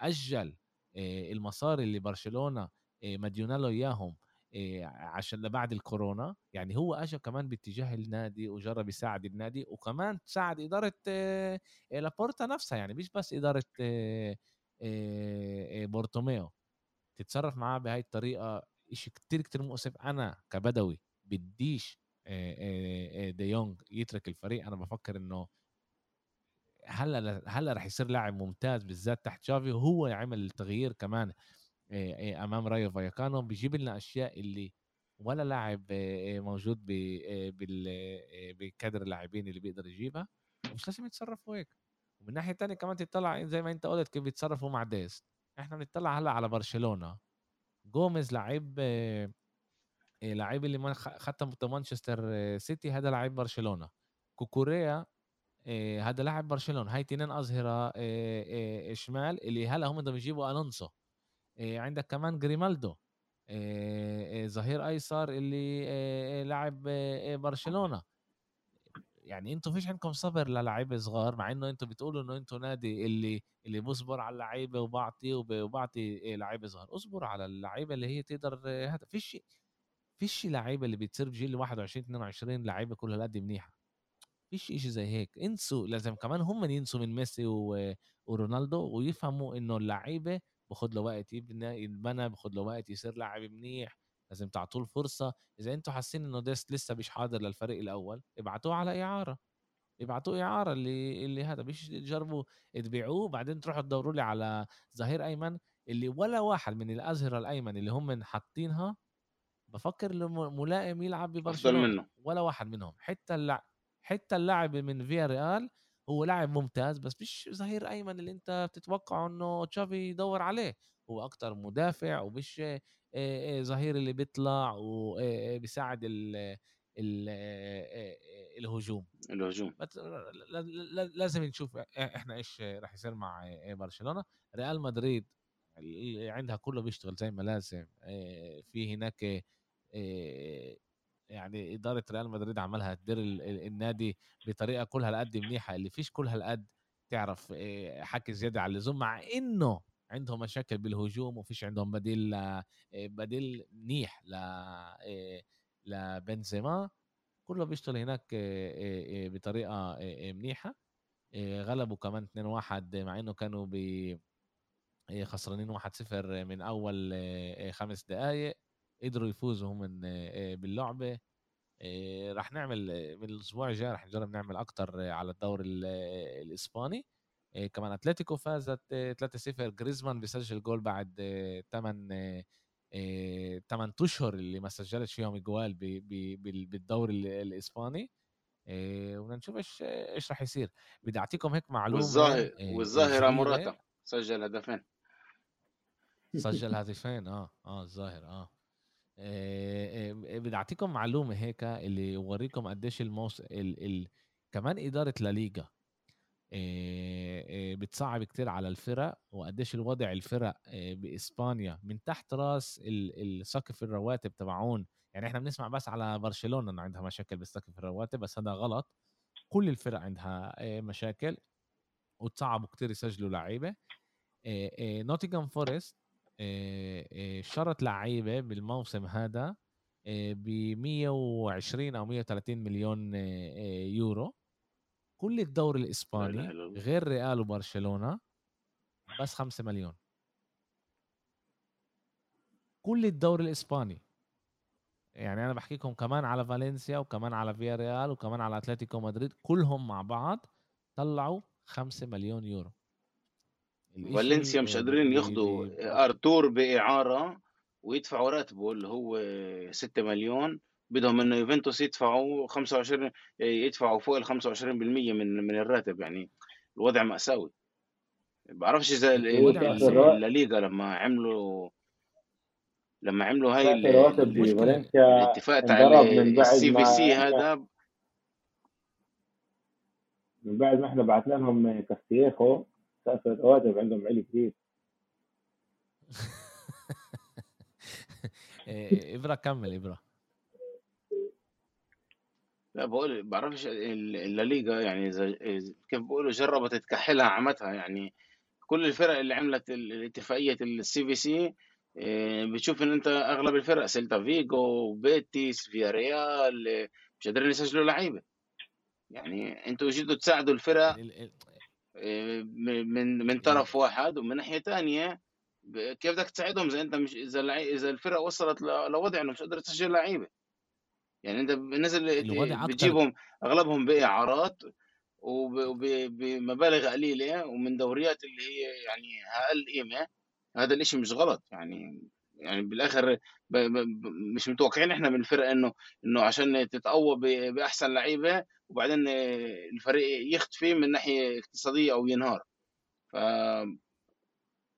أجل المصاري اللي برشلونة مديونة له إياهم عشان لبعد الكورونا يعني هو اجى كمان باتجاه النادي وجرب يساعد النادي وكمان ساعد إدارة لابورتا نفسها يعني مش بس إدارة بورتوميو. تتصرف معاه بهاي الطريقة إشي كتير كتير مؤسف. أنا كبدوي بديش ديونج يترك الفريق. أنا بفكر إنه هلأ هلأ رح يصير لاعب ممتاز بالذات تحت شافي وهو يعمل التغيير كمان أمام رايو فاليكانو. بيجيب لنا أشياء اللي ولا لاعب موجود بكادر اللاعبين اللي بيقدر يجيبها. ومش لازم يتصرفوا هيك. ومن ناحية تانية كمان تطلع زي ما أنت قلت كيف بيتصرفوا مع ديست إحنا بنطلع هلا على برشلونة. جوميز لعيب لعيب اللي ختم مانشستر سيتي هذا لعيب برشلونة. كوكوريا هذا لاعب برشلونة. هاي تنين أظهرة شمال اللي هلا هم بدهم يجيبوا ألونسو. عندك كمان جريمالدو ظهير أيسر اللي لاعب برشلونة. يعني أنتم فيش عندكم صبر للاعيبه صغار مع إنه أنتم بتقولوا إنه أنتم نادي اللي اللي بصبر على اللعيبة وبعطي وبعطي لعيبه صغار اصبر على اللعيبة اللي هي تقدر هذا فيش فيش لعيبة اللي بتصير بجيل 21 22 لعيبة كل هالقد منيحة. فيش شيء زي هيك. انسوا لازم كمان هم ينسوا من ميسي. ورونالدو ويفهموا إنه اللعيبة باخذ له وقت يبنى يتبنى باخذ له وقت يصير لاعب منيح. لازم تعطوه الفرصة. إذا أنتم حاسين إنه ديست لسه مش حاضر للفريق الأول ابعتوه على إعارة. ابعتوه إعارة اللي اللي هذا مش تجربوا تبيعوه بعدين تروحوا تدوروا لي على ظهير أيمن اللي ولا واحد من الأزهرة الأيمن اللي هم حاطينها. بفكر ملائم يلعب ببرشلونة. منه. ولا واحد منهم. حتى اللع... حتى اللاعب من فيا ريال هو لاعب ممتاز بس مش ظهير أيمن اللي أنت بتتوقعه إنه تشافي يدور عليه. هو أكتر مدافع ومش ظهير اللي بيطلع وبيساعد ال الهجوم. الهجوم. لازم نشوف إحنا إيش راح يصير مع برشلونة. ريال مدريد اللي عندها كله بيشتغل زي ما لازم. في هناك يعني إدارة ريال مدريد عملها تدير النادي بطريقة كلها هالقد منيحة. اللي فيش كل هالقد تعرف حكي زيادة على اللزوم مع إنه عندهم مشاكل بالهجوم وفيش عندهم بديل بديل منيح ل لبنزيما كله بيشتغل هناك بطريقة منيحة. غلبوا كمان 2-1 مع إنه كانوا ب خسرانين 1-0 من أول خمس دقائق قدروا يفوزوا هم باللعبة. راح نعمل من الأسبوع الجاي راح نجرب نعمل أكتر على الدوري الإسباني. كمان أتلتيكو فازت 3-0 جريزمان بيسجل جول بعد 8 8 أشهر اللي ما سجلش فيهم جوال بالدوري الإسباني. وبدنا نشوف إيش إيش راح يصير. بدي أعطيكم هيك معلومة والظاهر والظاهرة مراتا سجل هدفين. سجل هدفين آه آه الظاهر آه. بدي أعطيكم معلومة هيك اللي يوريكم قديش الموس ال... ال... كمان إدارة لليغا بتصعب كتير على الفرق وقديش الوضع الفرق بإسبانيا من تحت راس السقف الرواتب تبعون. يعني إحنا بنسمع بس على برشلونة إنه عندها مشاكل بسقف الرواتب بس هذا غلط. كل الفرق عندها مشاكل وتصعبوا كتير يسجلوا لعيبة. نوتنغهام فورست شرت لعيبة بالموسم هذا ب 120 أو 130 مليون يورو. كل الدوري الإسباني غير ريال وبرشلونة بس 5 مليون. كل الدوري الإسباني. يعني أنا بحكيكم كمان على فالنسيا وكمان على فيا ريال وكمان على أتلتيكو مدريد كلهم مع بعض طلعوا 5 مليون يورو. فالنسيا مش قادرين ياخدوا أرتور بإعارة ويدفعوا راتبه اللي هو 6 مليون. بدهم إنه يوفنتوس يدفعوا 25 يدفعوا فوق ال 25% من من الراتب يعني. الوضع مأساوي. بعرفش إذا الليغا لما عملوا لما عملوا هاي الاتفاق تاع السي في سي هذا من بعد ما إحنا بعثنا لهم كاستيخو سقف الرواتب عندهم عالي كثير إبرة كمل إبرة. لا بقول بعرفش الليغا يعني إذا كيف بقولوا جربت تكحلها عمتها يعني. كل الفرق اللي عملت الاتفاقية ال CVC بتشوف إن أنت أغلب الفرق سيلتا فيجو بيتيس فياريال مش قادرين يسجلوا لعيبة. يعني أنتوا جيتوا تساعدوا الفرق من من طرف واحد ومن ناحية ثانية كيف بدك تساعدهم إذا أنت مش إذا إذا الفرق وصلت لوضع انه مش قادر تسجل لعيبة. يعني أنت نزل بتجيبهم أغلبهم بإعارات وبمبالغ قليلة ومن دوريات اللي هي يعني أقل قيمة هذا الإشي مش غلط. يعني يعني بالآخر ب ب مش متوقعين إحنا من الفرق إنه إنه عشان تتقوى بأحسن لعيبة وبعدين الفريق يختفي من ناحية اقتصادية أو ينهار. ف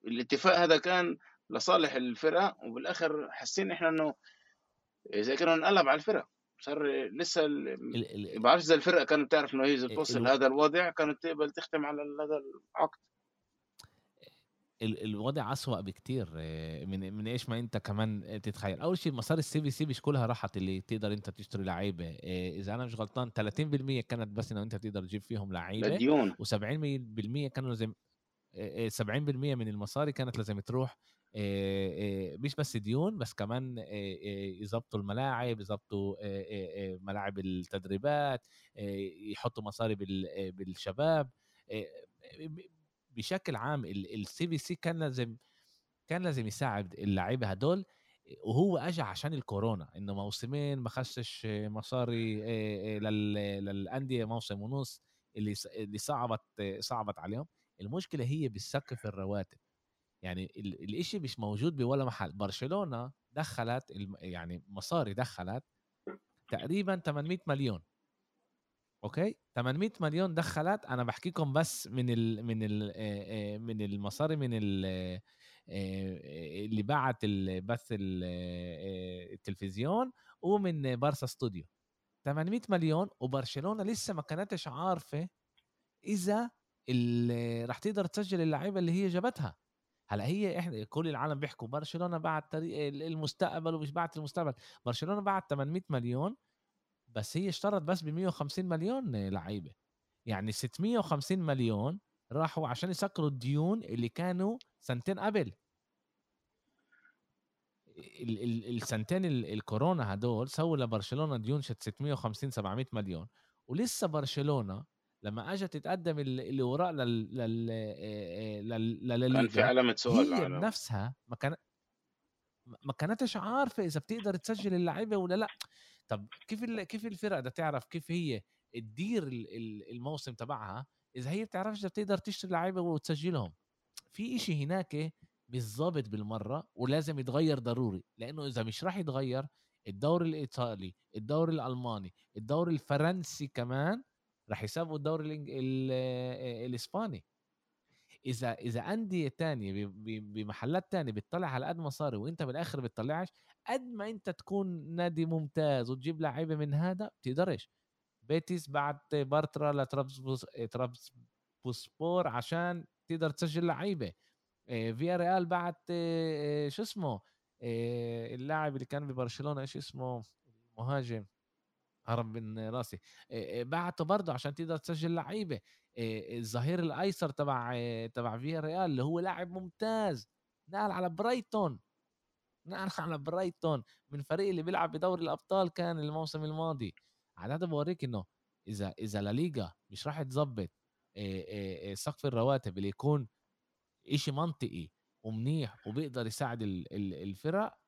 الاتفاق هذا كان لصالح الفرق وبالآخر حاسين إحنا إنه زي كانوا انقلب على الفرق. صار لسه ما بعرفش إذا الفرقة كانت تعرف إنه هي إذا توصل لهذا الوضع كانت تقبل تختم على هذا العقد. ال الوضع أسوأ بكتير آه، من من إيش ما أنت كمان تتخيّل، أول شي مصاري الCVC مش كلها راحت اللي تقدر أنت تشتري لعيبة. آآ إذا أنا مش غلطان 30% كانت بس إنه أنت تقدر تجيب فيهم لعيبة للديون و70% كانوا لازم آآ آآ 70% من المصاري كانت لازم تروح مش بس ديون بس كمان يضبطوا الملاعب، آآ ملاعب التدريبات، يحطّوا مصاري بالشباب بشكل عام ال الCVC كان لازم كان لازم يساعد اللعيبة هدول وهو أجا عشان الكورونا إنه موسمين ما خشش مصاري آآ آآ لل للأندية موسم ونُص اللي اللي صعبت صعبت عليهم، المشكلة هي بسقف الرواتب، يعني ال الإشي مش موجود بولا محل، برشلونة دخّلت يعني مصاري دخّلت تقريبًا 800 مليون. أوكي، 800 مليون دخّلت. أنا باحكيكم بس من ال من ال من المصاري من ال اللي باعت البث التلفزيون ومن بارسا استوديو، 800 مليون وبرشلونة لسه ما كانتش عارفة إذا ال راح تقدر تسجّل اللعيبة اللي هي جابتها، هلأ هي إحنا كل العالم بيحكوا برشلونة باعت طريق ال المستقبل ومش باعت المستقبل، برشلونة باعت 800 مليون بس هي اشترت بس ب150 مليون لعيبة، يعني 650 مليون راحوا عشان يسكروا الديون اللي كانوا سنتين قبل. ال ال السنتين ال الكورونا هدول سووا لبرشلونة ديون شت 650 700 مليون، ولسه برشلونة لمّا أجت تتقدم ال اللي وراء لل لل لل كان في علامة سؤال هي على بنفسها ما كان ما كانتش عارفة إذا بتقدر تسجّل اللعيبة والّا لأ، طب كيف ال كيف الفرق بدها تعرف كيف هي تدير ال ال الموسم تبعها إذا هي بتعرفش إذا بتقدر تشتري لعيبة وتسجّلهم، في إشي هناك مش ضابط بالمرّة ولازم يتغيّر ضروري، لإنه إذا مش راح يتغيّر الدوري الإيطالي، الدوري الألماني، الدوري الفرنسي كمان راح يسابقوا الدوري الإنج ال آآ الإسباني. إذا إذا أندية تانية بمحلات تانية بتطلّع على قد مصاري وأنت بالآخر بتطلّعش، قد ما أنت تكون نادي ممتاز وتجيب لعيبة من هذا بتقدرش. بيتيس بعت بارترا لترابزبوس ترابزبوسبور عشان تقدر تسجّل لعيبة. آآ فياريال بعت آآ شو اسمه، اللاعب اللي كان ببرشلونة إيش اسمه، المهاجم هرب من راسي، بعته برضه عشان تقدر تسجّل لعيبة. آآ الظهير الأيسر تبع تبع فياريال اللي هو لاعب ممتاز، نقل على برايتون، نقل على برايتون من فريق اللي بيلعب بدوري الأبطال كان الموسم الماضي، على هذا بورّيك إنه إذا إذا لاليغا مش راح آآ سقف الرواتب اللي يكون إشي منطقي ومنيح وبيقدر يساعد ال ال الفرق،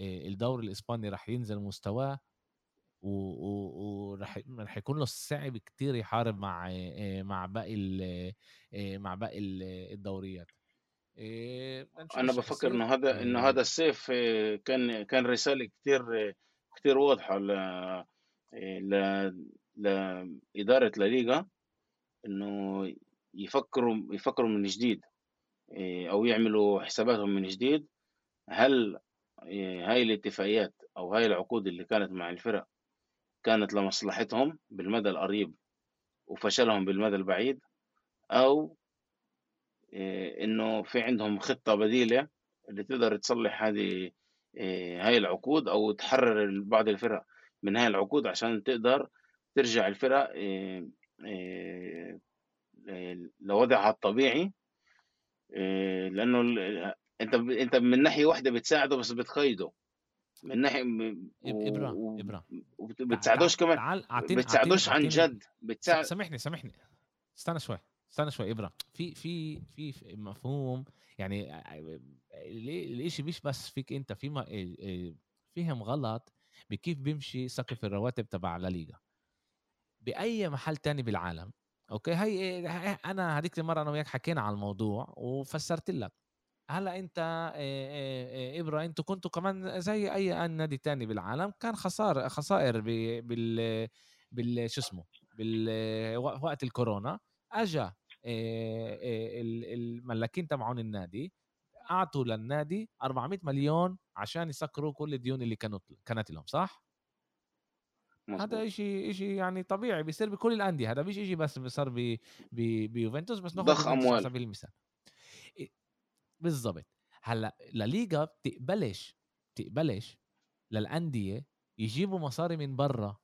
الدوري الإسباني راح ينزل مستواه. و و وراح راح يكون له صعب كتير يحارب مع آآ مع باقي ال آآ مع باقي ال الدوريات. بافكّر إنه يصير هذا إنه آآ هذا الصيف آآ كان كان رسالة كتير كتير واضحة ل ل لإدارة لاليغا إنه يفكّروا يفكّروا من جديد أو يعملوا حساباتهم من جديد، هل هاي الاتفاقيات أو هاي العقود اللي كانت مع الفرق كانت لمصلحتهم بالمدى القريب وفشلهم بالمدى البعيد، أو آآ إنه في عندهم خطة بديلة اللي تقدر تصلّح هذه آآ هاي العقود أو تحرّر بعض الفرق من هاي العقود عشان تقدر ترجع الفرق آآ لوضعها الطبيعي. ال أنت أنت من ناحية واحدة بتساعده بس بتقيده، من م إب و إبرة و إبرة. وبت تع تع بتساعدوش كمان أعطيني بتساعدوش عن جد، س بتساع سامحني، سامحني، استنى شوي، استنى شوي إبرة، في في في مفهوم. يعني آآ ال الإشي مش بس فيك أنت؟ في فِهِم غلط بكيف بيمشي سقف الرواتب تبع لاليغا. بأي محل تاني بالعالم، أوكي، هي ه أنا هاديك المرّة أنا وياك حكينا على الموضوع وفسّرت لك، آآ آآ إبرة أنتم كنتم كمان زي أن نادي تاني بالعالم كان خسار خسائر بال بال شو اسمه، بال و وقت الكورونا، ال الملاكين تبعون النادي أعطوا للنادي 400 مليون عشان يسكروا كل الديون اللي كانت كانت لهم، صح؟ هذا مضبوط. إشي إشي يعني طبيعي بيصير بكل الأندية، هذا مش إشي بس صار بيوفنتوس بس ناخد ضخ يوفنتوس على. سبيل المثال. بالضبط. هلأ لليغا بتقبلش بتقبلش للأندية يجيبوا مصاري من برا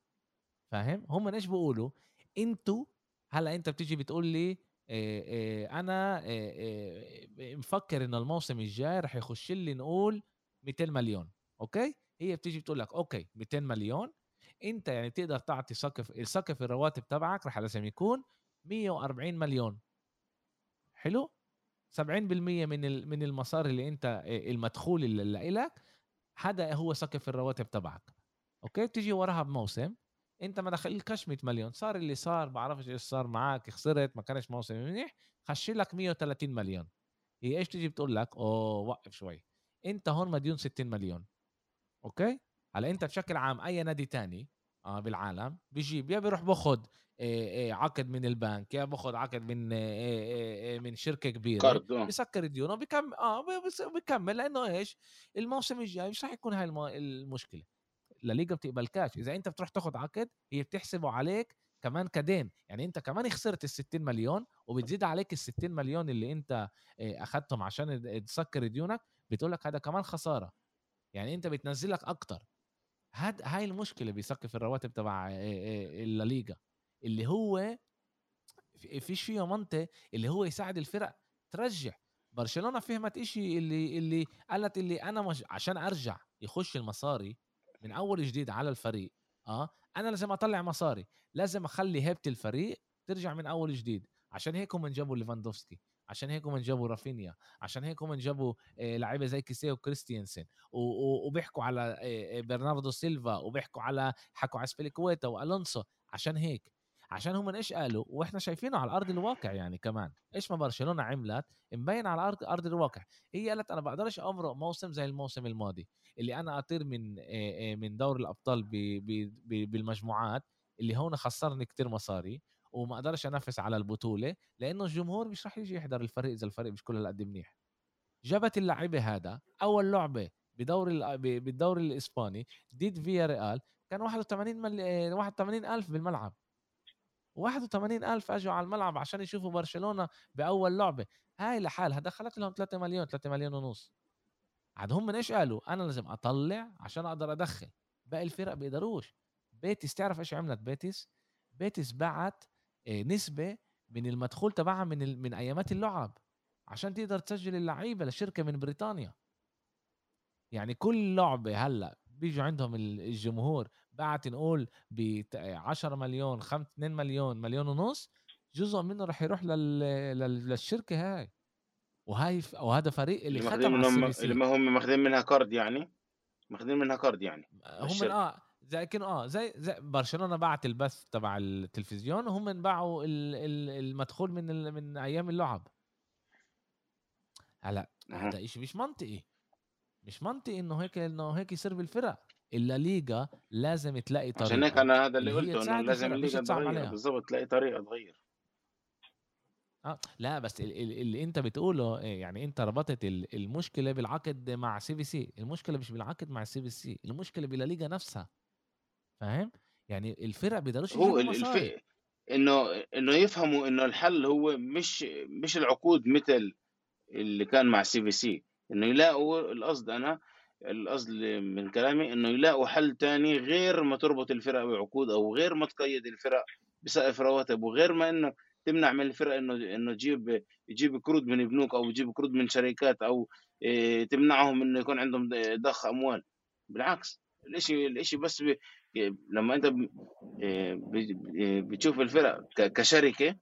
فاهم؟ هم إيش بيقولوا؟ أنتوا هلأ انت بتيجي بتقول لي إيه أنا إيه مفكر إنه الموسم الجاي رح يخش لي نقول 200 مليون أوكي؟ هي بتيجي بتقول لك أوكي 200 مليون. انت يعني تقدر تعطي سقف السقف الرواتب تبعك رح لازم يكون 140 مليون. حلو؟ 70% من من المصاري اللي انت المدخول اللي لك هذا هو سقف الرواتب تبعك. أوكي؟ بتيجي وراها بموسم انت ما دخلكش 100 مليون. صار اللي صار بعرفش إيش صار معك خسرت ما كانش موسم منيح خشي لك 130 مليون. هي إيش تيجي بتقول لك؟ أوه وقف شوي. انت هون مديون 60 مليون. أوكي؟ هلا انت بشكل عام أي نادي تاني آه بالعالم بيجيب يا بيروح باخذ عقد من البنك يا باخذ عقد من من شركة كبيرة قرض آه. بسكر ديونه بكمل آه بكمل لأنه إيش؟ الموسم الجاي مش راح يكون هاي المشكلة. الليغا بتقبل كاش. إذا أنت بتروح تاخذ عقد هي بتحسبه عليك كمان كدين. يعني أنت كمان خسرت ال 60 مليون وبتزيد عليك ال 60 مليون اللي أنت اخذتهم عشان تسكر ديونك بتقول لك هذا كمان خسارة. يعني أنت بتنزلك أكتر. هاد هاي المشكلة بسقف الرواتب تبع الليغا اللي هو فيش فيه منطق. اللي هو يساعد الفرق ترجع. برشلونة فهمت إشي اللي اللي قالت اللي أنا مش عشان أرجع يخش المصاري من أول جديد على الفريق آه أنا لازم أطلع مصاري. لازم أخلي هيبة الفريق ترجع من أول جديد. عشان هيك هم جابوا ليفاندوفسكي. عشان هيك هم جابوا رافينيا عشان هيك هم جابوا آه، لعيبة زي كيسيه وكريستيانسن وبيحكوا على آه، آه، برناردو سيلفا وبيحكوا على حكوا على أزبيليكويتا وألونسو عشان هيك عشان هم إيش قالوا؟ وإحنا شايفينه على أرض الواقع يعني كمان. إيش ما برشلونة عملت؟ مبين على أرض أرض الواقع. هي قالت أنا بقدرش امرق موسم زي الموسم الماضي اللي أنا أطير من من دور الأبطال بالمجموعات اللي هون خسرني كتير مصاري. وما أقدرش أنافس على البطولة لأنه الجمهور مش راح يجي يحضر الفريق إذا الفريق مش كل قد منيح. جابت اللعيبة هذا أول لعبة بدور بالدوري الإسباني ضد فيا ريال كان 81 مل... 81 ألف بالملعب. 81 ألف أجوا على الملعب عشان يشوفوا برشلونة بأول لعبة. هاي لحالها دخلت لهم 3 مليون 3 مليون ونص. عاد هم من إيش قالوا؟ أنا لازم أطلع عشان أقدر أدخل. باقي الفرق بيقدروش. بيتيس تعرف إيش عملت بيتيس؟ بيتيس بعت آه، نسبة من المدخول تبعها من من أيامات اللعب. عشان تقدر تسجل اللعيبة لشركة من بريطانيا. يعني كل لعبة هلأ بيجوا عندهم الجمهور بعت نقول ب 10 مليون 5 2 مليون مليون ونص جزء منه راح يروح لل... للشركة هاي. وهاي. وهذا فريق اللي, اللي منهم اللي ما هم ماخذين منها كارد يعني؟ ماخذين منها كارد يعني. هم من آه زي كانوا آه زي, زي برشلونة باعت البث تبع التلفزيون وهم باعوا المدخول من. من أيام اللعب. هلا هذا شيء مش منطقي. مش منطقي إنه هيك إنه هيك يصير بالفرق الليغا لازم تلاقي طريقة. عشان هيك أنا هذا اللي قلته إنه لازم الليغا تغير. بالضبط تلاقي طريقة تغير. آه لا بس اللي أنت بتقوله إيه، يعني أنت ربطت المشكلة بالعقد مع CVC. المشكلة مش بالعقد مع CVC المشكلة بالليغا نفسها. فاهم؟ يعني الفرق بيقدروش هو الف... انه إنه يفهموا إنه الحل هو مش مش العقود مثل اللي كان مع CVC إنه يلاقوا القصد أنا القصد من كلامي إنه يلاقوا حل تاني غير ما تربط الفرق بعقود أو غير ما تقيد الفرق بسقف رواتب وغير ما إنه تمنع من الفرق انه إنه تجيب تجيب قروض من بنوك أو تجيب قروض من شركات أو إيه، تمنعهم إنه يكون عندهم ضخ أموال. بالعكس الاشي الإشي بس لما أنت إيه، بتشوف الفرق كشركة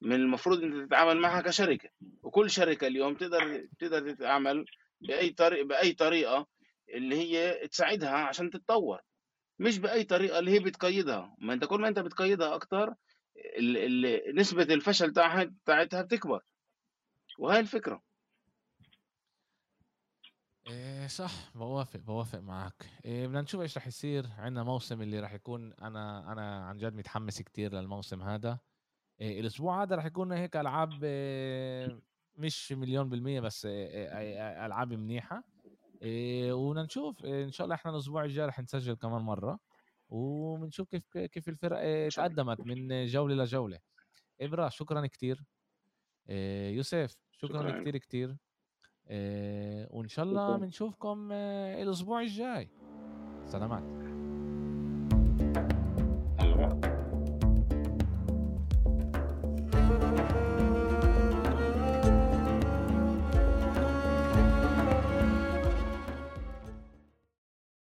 من المفروض إنت تتعامل معها كشركة. وكل شركة اليوم تقدر تقدر تتعامل بأي طريقه بأي طريقة اللي هي تساعدها عشان تتطور. مش بأي طريقة اللي هي بتقيدها. ما أنت كل ما أنت بتقيدها أكتر نسبة الفشل تاعها تاعتها بتكبر. وهي الفكرة. إيه صح بوافق بوافق معك إيه بدنا نشوف إيش رح يصير. عندنا موسم اللي رح يكون أنا أنا عن جد متحمس كتير للموسم هذا. إيه الأسبوع هذا رح يكون هيك ألعاب إيه مش مليون بالمية بس ألعاب منيحة. وبدنا نشوف إن شاء الله إحنا الأسبوع الجاي رح نسجل كمان مرة. وبنشوف كيف كيف الفرق تقدمت من جولة لجولة. إبرا شكرا كتير. يوسف شكرا, شكرا. كتير كتير. آآ وإن شاء الله. بنشوفكم الأسبوع الجاي. سلامات.